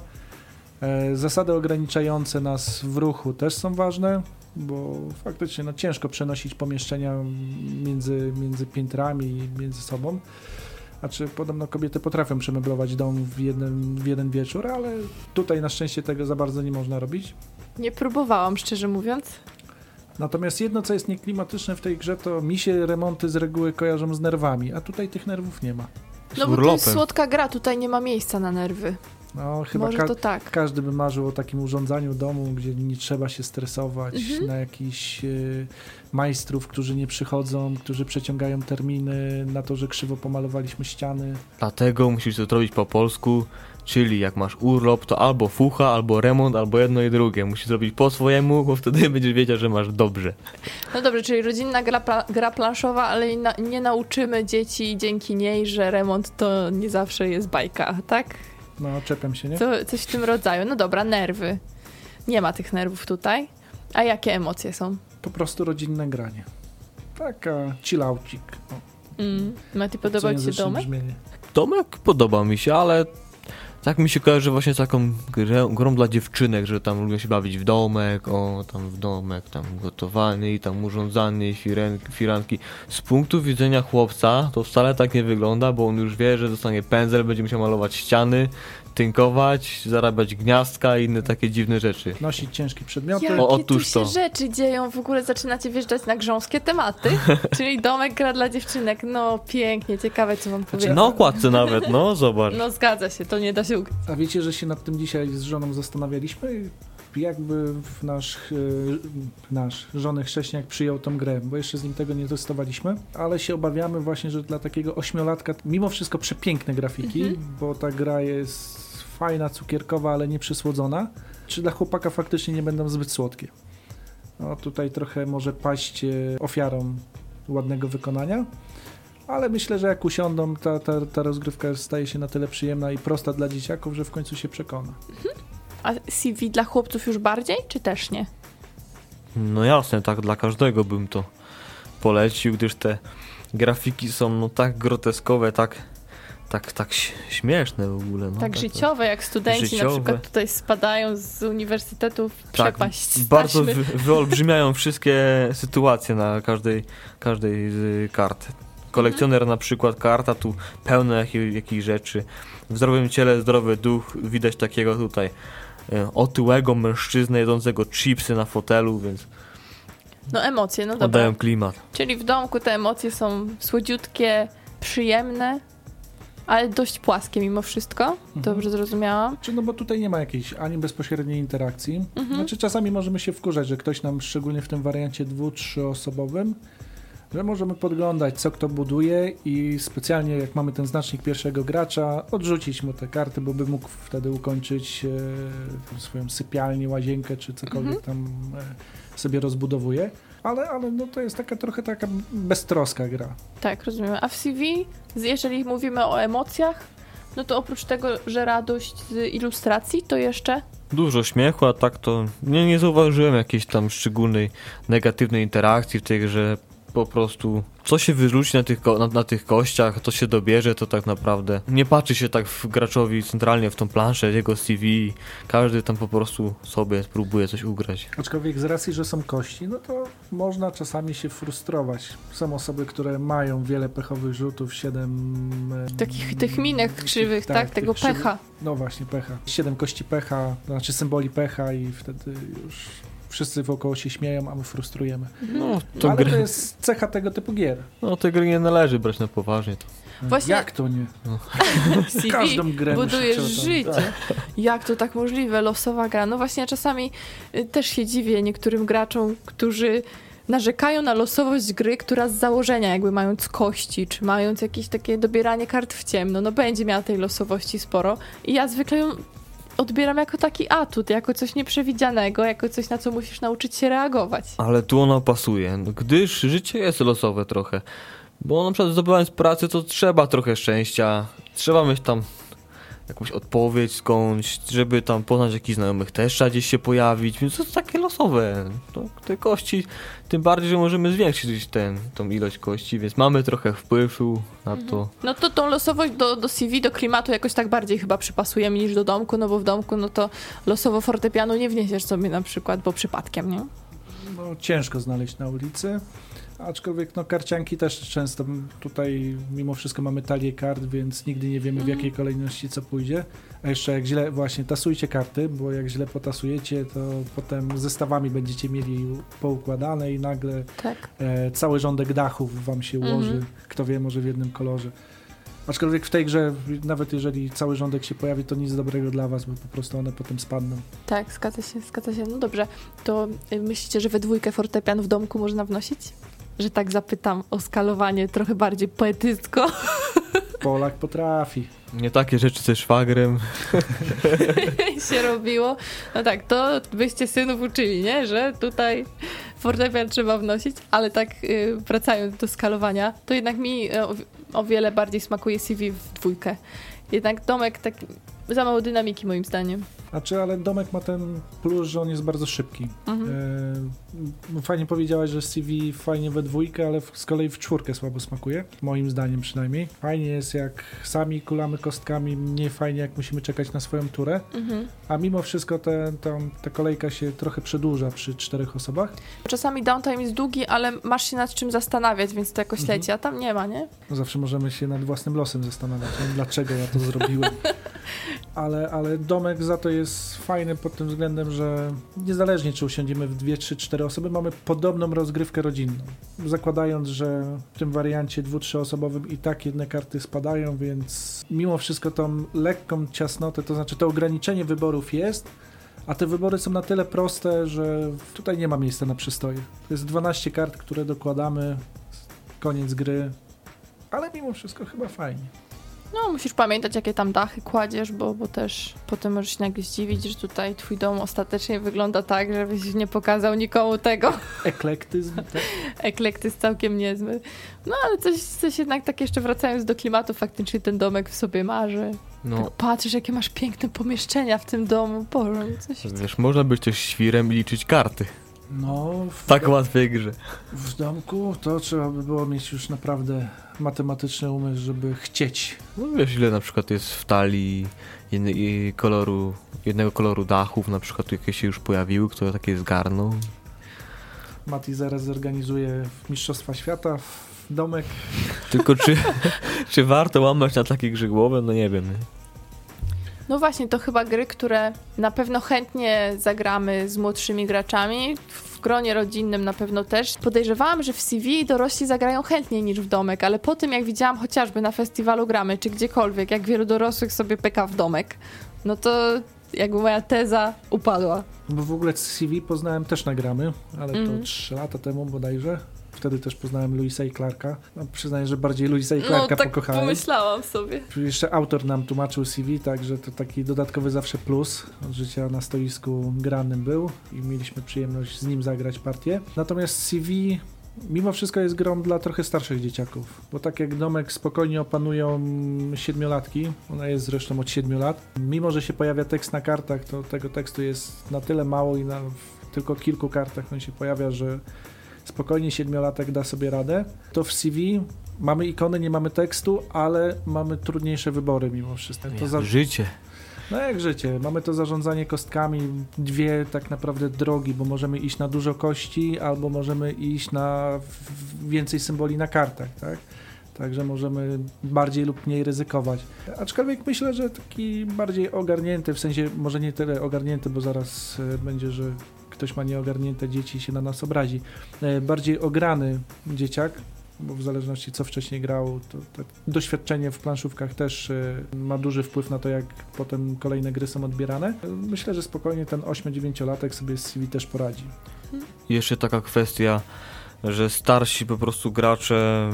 E, zasady ograniczające nas w ruchu też są ważne bo faktycznie no, ciężko przenosić pomieszczenia między, między piętrami i między sobą. Znaczy, podobno kobiety potrafią przemeblować dom w jeden, w jeden wieczór, ale tutaj na szczęście tego za bardzo nie można robić. Nie próbowałam, szczerze mówiąc. Natomiast jedno, co jest nieklimatyczne w tej grze, to mi się remonty z reguły kojarzą z nerwami, a tutaj tych nerwów nie ma. No bo to jest słodka gra, tutaj nie ma miejsca na nerwy. No, chyba Może ka- to tak. każdy by marzył o takim urządzaniu domu, gdzie nie trzeba się stresować Mhm. na jakichś y, majstrów, którzy nie przychodzą, którzy przeciągają terminy, na to, że krzywo pomalowaliśmy ściany. Dlatego musisz to zrobić po polsku, czyli jak masz urlop, to albo fucha, albo remont, albo jedno i drugie. Musisz zrobić po swojemu, bo wtedy będziesz wiedział, że masz dobrze. No dobrze, czyli rodzinna gra, pla- gra planszowa, ale na, nie nauczymy dzieci dzięki niej, że remont to nie zawsze jest bajka, tak? No, czepiam się, nie? Co, coś w tym rodzaju. No dobra, nerwy. Nie ma tych nerwów tutaj. A jakie emocje są? Po prostu rodzinne granie. Taka chillaucik. O, Mm. Mati, podobał ci się domek? brzmienie. Domek podoba mi się, ale tak mi się kojarzy właśnie z taką grę, grą dla dziewczynek, że tam lubią się bawić w domek, o tam w domek, tam gotowany i tam urządzany, firen, firanki. Z punktu widzenia chłopca to wcale tak nie wygląda, bo on już wie, że dostanie pędzel, będzie musiał malować ściany, tynkować, zarabiać gniazdka i inne takie dziwne rzeczy. Nosić ciężkie przedmioty. Jakie O, tu otóż się to. rzeczy dzieją? W ogóle zaczynacie wjeżdżać na grząskie tematy, czyli domek gra dla dziewczynek. No pięknie, ciekawe co wam powiem. Na okładce nawet, no zobacz. No zgadza się, to nie da się ukryć. A wiecie, że się nad tym dzisiaj z żoną zastanawialiśmy? Jakby w nasz, nasz żony chrześniak przyjął tą grę, bo jeszcze z nim tego nie testowaliśmy, ale się obawiamy właśnie, że dla takiego ośmiolatka, mimo wszystko przepiękne grafiki, bo ta gra jest fajna, cukierkowa, ale nie przysłodzona, czy dla chłopaka faktycznie nie będą zbyt słodkie. No tutaj trochę może paść e, ofiarą ładnego wykonania, ale myślę, że jak usiądą, ta, ta, ta rozgrywka staje się na tyle przyjemna i prosta dla dzieciaków, że w końcu się przekona. A CV dla chłopców już bardziej, czy też nie? No jasne, tak dla każdego bym to polecił, gdyż te grafiki są no tak groteskowe, tak, tak, tak śmieszne w ogóle. No, tak życiowe, jak studenci na życiowe. przykład tutaj spadają z uniwersytetów w Tak, przepaść. bardzo wy, wyolbrzymiają wszystkie sytuacje na każdej, każdej z kart. Kolekcjoner na przykład, karta tu pełna jakich, jakichś rzeczy. W zdrowym ciele zdrowy duch, widać takiego tutaj e, otyłego mężczyznę jedzącego chipsy na fotelu, więc No emocje, no dobra. oddają klimat. Czyli w domku te emocje są słodziutkie, przyjemne, ale dość płaskie mimo wszystko. Dobrze zrozumiałam. Czy no bo tutaj nie ma jakiejś ani bezpośredniej interakcji. Mhm. Znaczy czasami możemy się wkurzać, że ktoś nam, szczególnie w tym wariancie dwu, trzyosobowym, że możemy podglądać, co kto buduje i specjalnie jak mamy ten znacznik pierwszego gracza, odrzucić mu te karty, bo by mógł wtedy ukończyć e, swoją sypialnię, łazienkę, czy cokolwiek Mhm. tam e, sobie rozbudowuje. Ale, ale no to jest taka trochę taka beztroska gra. Tak, rozumiem. A w CV, jeżeli mówimy o emocjach, no to oprócz tego, że radość z ilustracji, to jeszcze Dużo śmiechu, a tak to nie, nie zauważyłem jakiejś tam szczególnej negatywnej interakcji w tej grze. Po prostu co się wyrzuci na tych, na, na tych kościach, to się dobierze, to tak naprawdę nie patrzy się tak w graczowi centralnie w tą planszę, jego CV. Każdy tam po prostu sobie próbuje coś ugrać. Aczkolwiek z racji, że są kości, no to można czasami się frustrować. Są osoby, które mają wiele pechowych rzutów, 7... takich tych minek krzywych, tak? Tego pecha. No właśnie, pecha. 7 kości pecha, to znaczy symboli pecha i wtedy już wszyscy wokoło się śmieją, a my frustrujemy. No, to Ale gry, to jest cecha tego typu gier. no, te gry nie należy brać na poważnie. To. Właśnie- Jak to nie? CV Każdą grę budujesz życie. Jak to tak możliwe? Losowa gra. No właśnie, czasami y, też się dziwię niektórym graczom, którzy narzekają na losowość gry, która z założenia jakby mając kości, czy mając jakieś takie dobieranie kart w ciemno, no będzie miała tej losowości sporo. I ja zwykle ją odbieram jako taki atut, jako coś nieprzewidzianego, jako coś, na co musisz nauczyć się reagować. Ale tu ona pasuje, gdyż życie jest losowe trochę. Bo na przykład zdobywając pracę, to trzeba trochę szczęścia, trzeba mieć tam jakąś odpowiedź skądś, żeby tam poznać jakichś znajomych też trzeba gdzieś się pojawić, więc to jest takie losowe. To, te kości, tym bardziej, że możemy zwiększyć ten, tą ilość kości, więc mamy trochę wpływu na to. No to tą losowość do, do CV, do klimatu jakoś tak bardziej chyba przypasujemy niż do domku, no bo w domku no to losowo fortepianu nie wniesiesz sobie na przykład, bo przypadkiem, nie? No, ciężko znaleźć na ulicy. Aczkolwiek no, karcianki też często tutaj mimo wszystko mamy talię kart, więc nigdy nie wiemy w Mhm. jakiej kolejności co pójdzie. A jeszcze jak źle, właśnie tasujcie karty, bo jak źle potasujecie, to potem zestawami będziecie mieli poukładane i nagle Tak. e, cały rządek dachów wam się ułoży. Mhm. Kto wie, może w jednym kolorze. Aczkolwiek w tej grze, nawet jeżeli cały rządek się pojawi, to nic dobrego dla was, bo po prostu one potem spadną. Tak, zgadza się, zgadza się. No dobrze, to y, myślicie, że we dwójkę fortepian w domku można wnosić? Że tak zapytam o skalowanie trochę bardziej poetycko. Polak potrafi. Nie takie rzeczy ze szwagrem. się robiło. No tak, to byście synów uczyli, nie? Że tutaj fortepian trzeba wnosić, ale tak y, wracając do skalowania, to jednak mi y, o, o wiele bardziej smakuje CV w dwójkę. Jednak domek tak za mało dynamiki moim zdaniem. Znaczy, ale domek ma ten plus, że on jest bardzo szybki. Mhm. E, fajnie powiedziałaś, że CV fajnie we dwójkę, ale z kolei w czwórkę słabo smakuje. Moim zdaniem przynajmniej. Fajnie jest jak sami kulamy kostkami, mniej fajnie jak musimy czekać na swoją turę. Mhm. A mimo wszystko te, tam, ta kolejka się trochę przedłuża przy czterech osobach. Czasami downtime jest długi, ale masz się nad czym zastanawiać, więc to jakoś Mhm. leci, a tam nie ma, nie? Zawsze możemy się nad własnym losem zastanawiać, dlaczego ja to zrobiłem. Ale, ale domek za to jest fajny pod tym względem, że niezależnie czy usiądziemy w dwie, trzy, cztery osoby, mamy podobną rozgrywkę rodzinną. Zakładając, że w tym wariancie dwu, trzyosobowym i tak jedne karty spadają, więc mimo wszystko tą lekką ciasnotę, to znaczy to ograniczenie wyborów jest, a te wybory są na tyle proste, że tutaj nie ma miejsca na przystoje. To jest 12 kart, które dokładamy, koniec gry, ale mimo wszystko chyba fajnie. No, musisz pamiętać, jakie tam dachy kładziesz, bo, bo też potem możesz się nagle zdziwić, że tutaj twój dom ostatecznie wygląda tak, żebyś nie pokazał nikomu tego. Eklektyzm, tak? Eklektyzm całkiem niezły. No, ale coś, coś jednak tak jeszcze wracając do klimatu, faktycznie ten domek w sobie marzy. No, Tak patrzysz, jakie masz piękne pomieszczenia w tym domu. Boże, coś... wiesz, można być też świrem i liczyć karty. No, w, tak łatwej grze. w domku to trzeba by było mieć już naprawdę matematyczny umysł, żeby chcieć. No wiesz, ile na przykład jest w talii jedny, i koloru, jednego koloru dachów, na przykład jakie się już pojawiły, kto takie zgarnął. Mati zaraz zorganizuje Mistrzostwa Świata w domek. Tylko czy, czy warto łamać na takie grze głowę? No nie wiem. No właśnie, to chyba gry, które na pewno chętnie zagramy z młodszymi graczami. W gronie rodzinnym na pewno też. Podejrzewałam, że w CV dorośli zagrają chętniej niż w domek, ale po tym jak widziałam chociażby na festiwalu gramy, czy gdziekolwiek, jak wielu dorosłych sobie peka w domek, no to jakby moja teza upadła. Bo w ogóle CV poznałem też na gramy, ale Mhm. to 3 lata temu bodajże. Wtedy też poznałem Louisa i Clarka. No, przyznaję, że bardziej Louisa i Clarka no tak pokochałem. pomyślałam sobie. Jeszcze autor nam tłumaczył CV, także to taki dodatkowy zawsze plus od życia na stoisku granym był i mieliśmy przyjemność z nim zagrać partię. Natomiast CV mimo wszystko jest grą dla trochę starszych dzieciaków, bo tak jak Domek spokojnie opanują siedmiolatki, ona jest zresztą od siedmiu lat, mimo że się pojawia tekst na kartach, to tego tekstu jest na tyle mało i na w tylko kilku kartach on się pojawia, że spokojnie siedmiolatek da sobie radę, to w CV mamy ikony, nie mamy tekstu, ale mamy trudniejsze wybory mimo wszystko. To Jak za, Życie. no jak życie, mamy to zarządzanie kostkami, dwie tak naprawdę drogi, bo możemy iść na dużo kości, albo możemy iść na więcej symboli na kartach, tak? Także możemy bardziej lub mniej ryzykować. Aczkolwiek myślę, że taki bardziej ogarnięty, w sensie może nie tyle ogarnięty, bo zaraz e, będzie, że ktoś ma nieogarnięte dzieci i się na nas obrazi. E, Bardziej ograny dzieciak, bo w zależności co wcześniej grał, to tak doświadczenie w planszówkach też e, ma duży wpływ na to, jak potem kolejne gry są odbierane. E, Myślę, że spokojnie ten 8-9-latek sobie z CV też poradzi. I Jeszcze taka kwestia, że starsi po prostu gracze,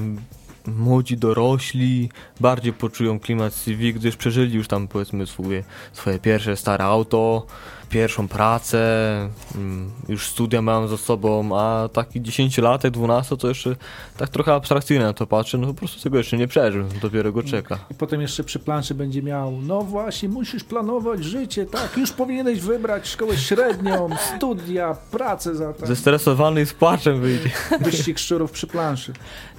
młodzi dorośli, bardziej poczują klimat CV, gdyż przeżyli już tam powiedzmy swoje, swoje pierwsze stare auto, pierwszą pracę, mm, już studia mają za sobą, a taki 10-latek, 12 to jeszcze tak trochę abstrakcyjnie na to patrzy, no po prostu tego jeszcze nie przeżył, dopiero go czeka. I potem jeszcze przy planszy będzie miał, no właśnie, musisz planować życie, tak, już powinieneś wybrać szkołę średnią, studia, pracę za ten Zestresowany i z płaczem wyjdzie. wyścig szczurów przy planszy.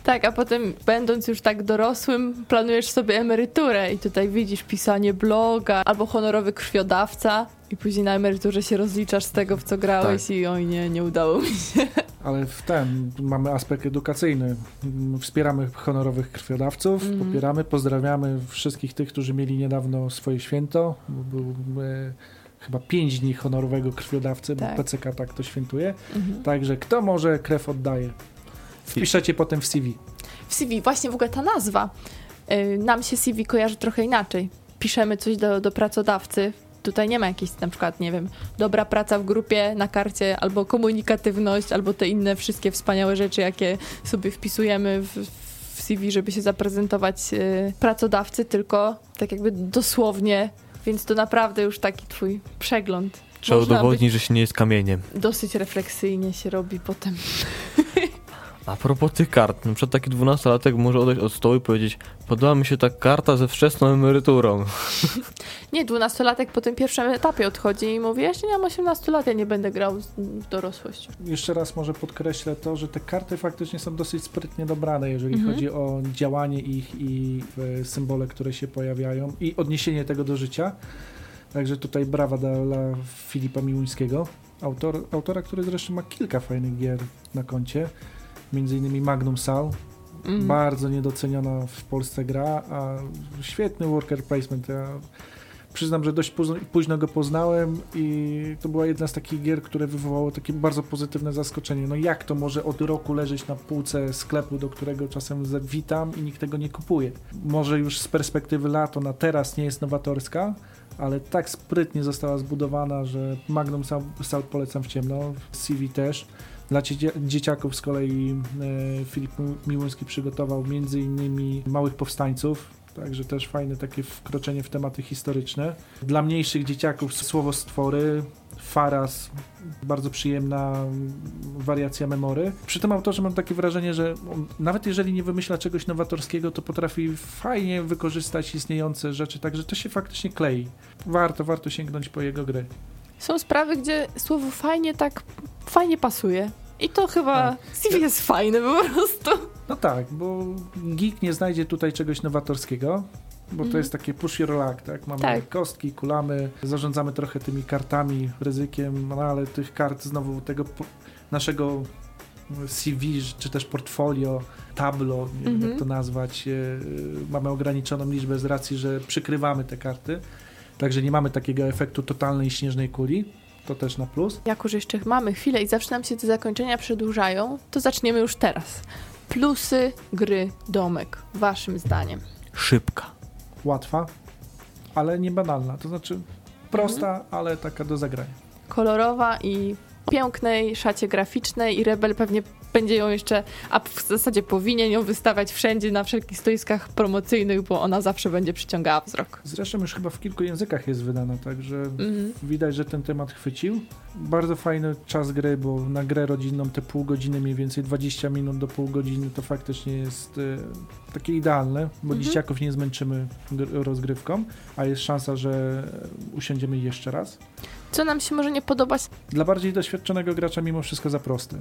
Tak, a potem będąc już tak dorosłym, planujesz sobie emeryturę i tutaj widzisz pisanie bloga albo honorowy krwiodawca i później na emeryturze się rozliczasz z tego, w co grałeś i oj nie, nie udało mi się. Ale w ten mamy aspekt edukacyjny. Mm, Wspieramy honorowych krwiodawców, Mhm. popieramy, pozdrawiamy wszystkich tych, którzy mieli niedawno swoje święto. Był e, chyba pięć dni honorowego krwiodawcy, Tak. bo PCK tak to świętuje. Mhm. Także kto może, krew oddaje. Wpiszecie potem w CV. W CV, właśnie w ogóle ta nazwa. y, Nam się CV kojarzy trochę inaczej. Piszemy coś do, do pracodawcy. Tutaj nie ma jakiejś na przykład, nie wiem, dobra praca w grupie na karcie, albo komunikatywność, albo te inne wszystkie wspaniałe rzeczy, jakie sobie wpisujemy w, w CV, żeby się zaprezentować y, pracodawcy, tylko tak jakby dosłownie, więc to naprawdę już taki twój przegląd. Trzeba udowodnić, że się nie jest kamieniem. dosyć refleksyjnie się robi potem. A propos tych kart, na przykład taki dwunastolatek może odejść od stołu i powiedzieć podoba mi się ta karta ze wczesną emeryturą. Nie, dwunastolatek po tym pierwszym etapie odchodzi i mówi, jeszcze nie mam 18 lat, ja nie będę grał w dorosłość. Jeszcze raz może podkreślę to, że te karty faktycznie są dosyć sprytnie dobrane, jeżeli Mhm. chodzi o działanie ich i e, symbole, które się pojawiają i odniesienie tego do życia. Także tutaj brawa dla Filipa Miłuńskiego, autor, autora, który zresztą ma kilka fajnych gier na koncie, między innymi Magnum Sal, Mm. bardzo niedoceniona w Polsce gra, a świetny worker placement. Ja przyznam, że dość późno, późno go poznałem i to była jedna z takich gier, które wywołało takie bardzo pozytywne zaskoczenie. No jak to może od roku leżeć na półce sklepu, do którego czasem witam i nikt tego nie kupuje? Może już z perspektywy lat ona teraz nie jest nowatorska, ale tak sprytnie została zbudowana, że Magnum Sal, Sal polecam w ciemno, CV też. Dla dzie- dzieciaków z kolei e, Filip Mi- Miłuński przygotował innymi Małych Powstańców, także też fajne takie wkroczenie w tematy historyczne. Dla mniejszych dzieciaków słowo stwory, Faras, bardzo przyjemna wariacja memory. Przy tym autorze mam takie wrażenie, że nawet jeżeli nie wymyśla czegoś nowatorskiego, to potrafi fajnie wykorzystać istniejące rzeczy, także to się faktycznie klei. Warto, warto sięgnąć po jego gry. Są sprawy, gdzie słowo fajnie tak fajnie pasuje. I to chyba Tak. CV jest fajne po prostu. No tak, bo geek nie znajdzie tutaj czegoś nowatorskiego, bo to Mhm. jest takie push your luck, tak? Mamy Tak. kostki, kulamy, zarządzamy trochę tymi kartami, ryzykiem, no ale tych kart znowu tego naszego CV, czy też portfolio, tablo, nie wiem Mhm. jak to nazwać, e, mamy ograniczoną liczbę z racji, że przykrywamy te karty, także nie mamy takiego efektu totalnej śnieżnej kuli, to też na plus. Jako, że jeszcze mamy chwilę i zawsze nam się te zakończenia przedłużają, to zaczniemy już teraz. Plusy gry Domek, waszym zdaniem. Szybka. Łatwa, ale nie banalna, to znaczy prosta, ale taka do zagrania. Kolorowa i pięknej szacie graficznej i Rebel pewnie będzie ją jeszcze, a w zasadzie powinien ją wystawiać wszędzie na wszelkich stoiskach promocyjnych, bo ona zawsze będzie przyciągała wzrok. Zresztą już chyba w kilku językach jest wydana, także Mhm. widać, że ten temat chwycił. Bardzo fajny czas gry, bo na grę rodzinną te pół godziny, mniej więcej 20 minut do pół godziny to faktycznie jest e, takie idealne, bo Mhm. dzieciaków nie zmęczymy gr- rozgrywką, a jest szansa, że usiądziemy jeszcze raz. Co nam się może nie podobać? Dla bardziej doświadczonego gracza mimo wszystko za proste.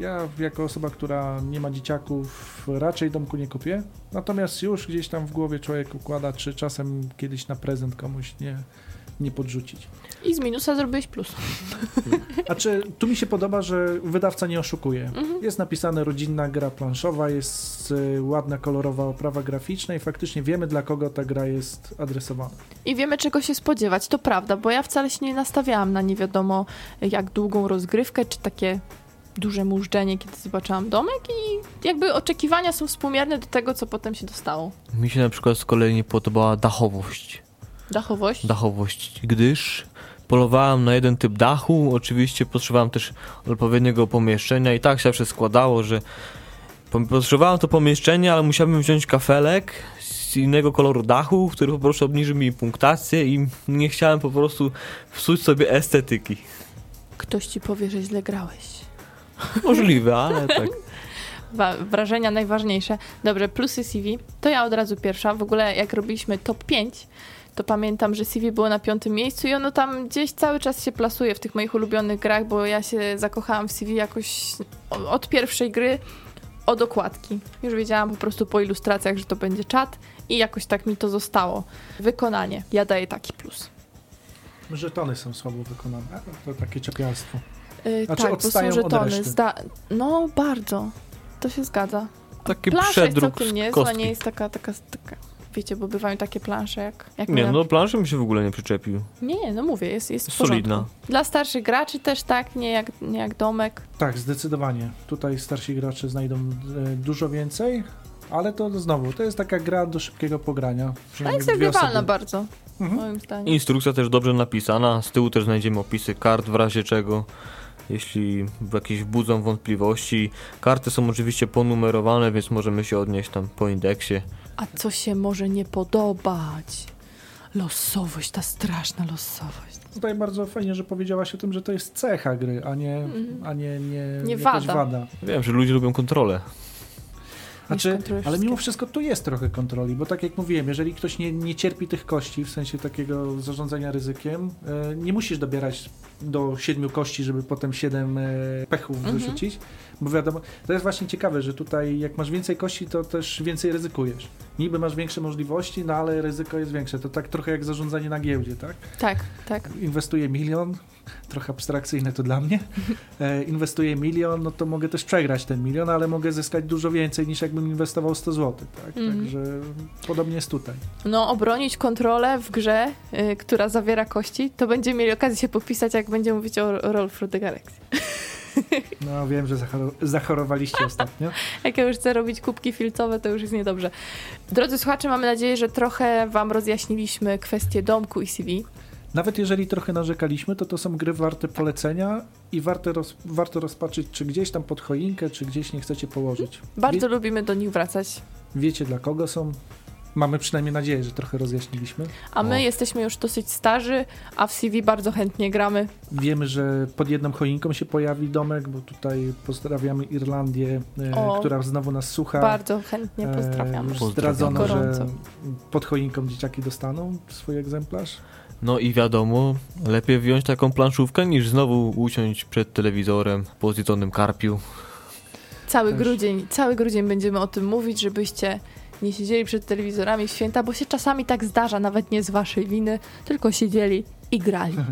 Ja jako osoba, która nie ma dzieciaków, raczej domku nie kupię. Natomiast już gdzieś tam w głowie człowiek układa, czy czasem kiedyś na prezent komuś nie, nie podrzucić. I z minusa zrobiłeś plus. A czy tu mi się podoba, że wydawca nie oszukuje. Mhm. Jest napisane rodzinna gra planszowa, jest y, ładna, kolorowa oprawa graficzna i faktycznie wiemy, dla kogo ta gra jest adresowana. I wiemy, czego się spodziewać, to prawda, bo ja wcale się nie nastawiałam na nie wiadomo jak długą rozgrywkę, czy takie duże mużdżenie, kiedy zobaczyłam domek i jakby oczekiwania są współmierne do tego, co potem się dostało. Mi się na przykład z kolei nie podobała dachowość. Dachowość? Dachowość, gdyż polowałem na jeden typ dachu, oczywiście potrzebowałem też odpowiedniego pomieszczenia i tak się zawsze składało, że po- potrzebowałem to pomieszczenie, ale musiałbym wziąć kafelek z innego koloru dachu, który po prostu obniży mi punktację i nie chciałem po prostu psuć sobie estetyki. Ktoś ci powie, że źle grałeś. Możliwe, ale tak. Wa- wrażenia najważniejsze. Dobrze, plusy CV. To ja od razu pierwsza. W ogóle jak robiliśmy top 5, to pamiętam, że CV było na piątym miejscu i ono tam gdzieś cały czas się plasuje w tych moich ulubionych grach, bo ja się zakochałam w CV jakoś od pierwszej gry od okładki. Już wiedziałam po prostu po ilustracjach, że to będzie czat i jakoś tak mi to zostało. Wykonanie. Ja daję taki plus. Żetony są słabo wykonane. To takie czepialstwo. Yy, Znaczy tak, bo są żetony. Zda- no, bardzo. To się zgadza. Taki Plansza jest przedruk całkiem z niezła, nie jest taka, taka, taka, wiecie, bo bywają takie plansze jak... jak Nie, no planszy mi się w ogóle nie przyczepił. Nie, nie, no mówię, jest, jest Solidna. porządku. Dla starszych graczy też tak, nie jak, nie jak domek. Tak, zdecydowanie. Tutaj starsi gracze znajdą e, dużo więcej, ale to znowu, to jest taka gra do szybkiego pogrania. Ale Przynajmniej jest dwie grywalna osoby. bardzo, Mhm. moim zdaniem. Instrukcja też dobrze napisana. Z tyłu też znajdziemy opisy kart w razie czego. Jeśli jakieś budzą wątpliwości. Karty są oczywiście ponumerowane, więc możemy się odnieść tam po indeksie. A co się może nie podobać? Losowość, ta straszna losowość. Tutaj bardzo fajnie, że powiedziałaś o tym, że to jest cecha gry, a nie, Mhm. a nie, nie, Nie jakaś wada. wada. Wiem, że ludzie lubią kontrolę. Znaczy, ale mimo wszystko tu jest trochę kontroli, bo tak jak mówiłem, jeżeli ktoś nie, nie cierpi tych kości, w sensie takiego zarządzania ryzykiem, e, nie musisz dobierać do siedmiu kości, żeby potem siedem e, pechów Mhm. wyrzucić, bo wiadomo, to jest właśnie ciekawe, że tutaj jak masz więcej kości, to też więcej ryzykujesz. Niby masz większe możliwości, no ale ryzyko jest większe. To tak trochę jak zarządzanie na giełdzie, tak? Tak, tak. Inwestuję milion, trochę abstrakcyjne to dla mnie. E, inwestuję milion, no to mogę też przegrać ten milion, ale mogę zyskać dużo więcej niż jakbym inwestował 100 zł, tak? Mhm. Także podobnie jest tutaj. No, obronić kontrolę w grze, y, która zawiera kości, to będziemy mieli okazję się popisać, jak będziemy mówić o Roll Through the Galaxy. No wiem, że zachoro- zachorowaliście ostatnio. Jak ja już chcę robić kubki filcowe, to już jest niedobrze. Drodzy słuchacze, mamy nadzieję, że trochę wam rozjaśniliśmy kwestię domku i CV. Nawet jeżeli trochę narzekaliśmy, to to są gry warte polecenia i warte roz- warto rozpatrzyć, czy gdzieś tam pod choinkę, czy gdzieś nie chcecie położyć. Bardzo Wie- lubimy do nich wracać. wiecie dla kogo są. Mamy przynajmniej nadzieję, że trochę rozjaśniliśmy. A my O. jesteśmy już dosyć starzy, a w CV bardzo chętnie gramy. Wiemy, że pod jedną choinką się pojawi domek, bo tutaj pozdrawiamy Irlandię, e, O. która znowu nas słucha. Bardzo chętnie pozdrawiamy. E, zdradzono, że Gorąco. pod choinką dzieciaki dostaną swój egzemplarz. No i wiadomo, lepiej wziąć taką planszówkę niż znowu usiąść przed telewizorem po zjedzonym karpiu. Cały Też. grudzień, cały grudzień będziemy o tym mówić, żebyście nie siedzieli przed telewizorami w święta, bo się czasami tak zdarza, nawet nie z waszej winy, tylko siedzieli i grali.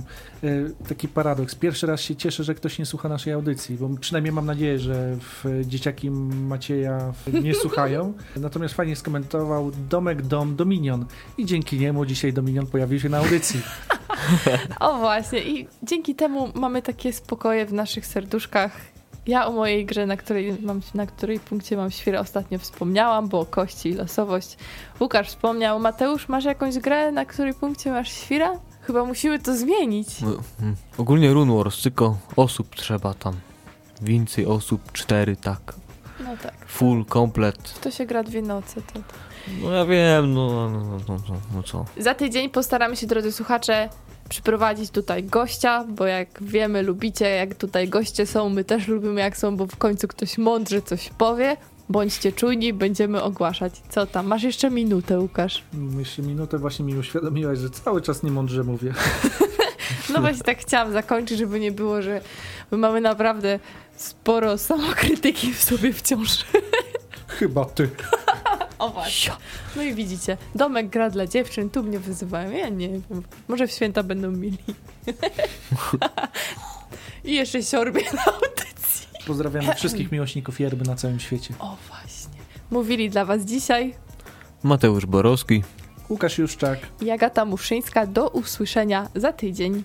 E, Taki paradoks. Pierwszy raz się cieszę, że ktoś nie słucha naszej audycji, bo przynajmniej mam nadzieję, że w dzieciaki Macieja nie słuchają. Natomiast fajnie skomentował Domek Dom Dominion i dzięki niemu dzisiaj Dominion pojawił się na audycji. O właśnie, i dzięki temu mamy takie spokoje w naszych serduszkach. Ja o mojej grze, na której, mam, na której punkcie mam świrę ostatnio wspomniałam, bo kości i losowość. Łukasz wspomniał. Mateusz, masz jakąś grę, na której punkcie masz świra? Chyba musimy to zmienić. No, mm. Ogólnie Rune Wars, tylko osób trzeba tam. Więcej osób, cztery, tak. No tak. Full, komplet. To się gra dwie noce. To, to. No ja wiem, no, no, no, no, no, no co. Za tydzień postaramy się, drodzy słuchacze, przyprowadzić tutaj gościa, bo jak wiemy, lubicie, jak tutaj goście są, my też lubimy, jak są, bo w końcu ktoś mądrze coś powie. Bądźcie czujni, będziemy ogłaszać. Co tam? Masz jeszcze minutę, Łukasz. Jeszcze minutę właśnie mi uświadomiłaś, że cały czas niemądrze mówię. No właśnie tak chciałam zakończyć, żeby nie było, że my mamy naprawdę sporo samokrytyki w sobie wciąż. Chyba ty. O właśnie. No i widzicie, domek gra dla dziewczyn, tu mnie wyzywają. Ja nie wiem, może w święta będą mili. I jeszcze siorbie na audycji. Pozdrawiamy wszystkich miłośników yerby na całym świecie. O właśnie. Mówili dla was dzisiaj Mateusz Borowski. Łukasz Juszczak. i Agata Muszyńska. Do usłyszenia za tydzień.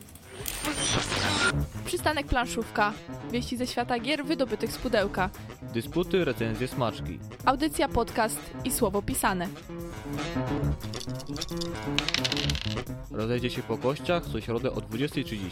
Przystanek planszówka. Wieści ze świata gier wydobytych z pudełka. Dysputy, recenzje, smaczki. Audycja, podcast i słowo pisane. Rozejdzie się po kościach co środę o 20.30.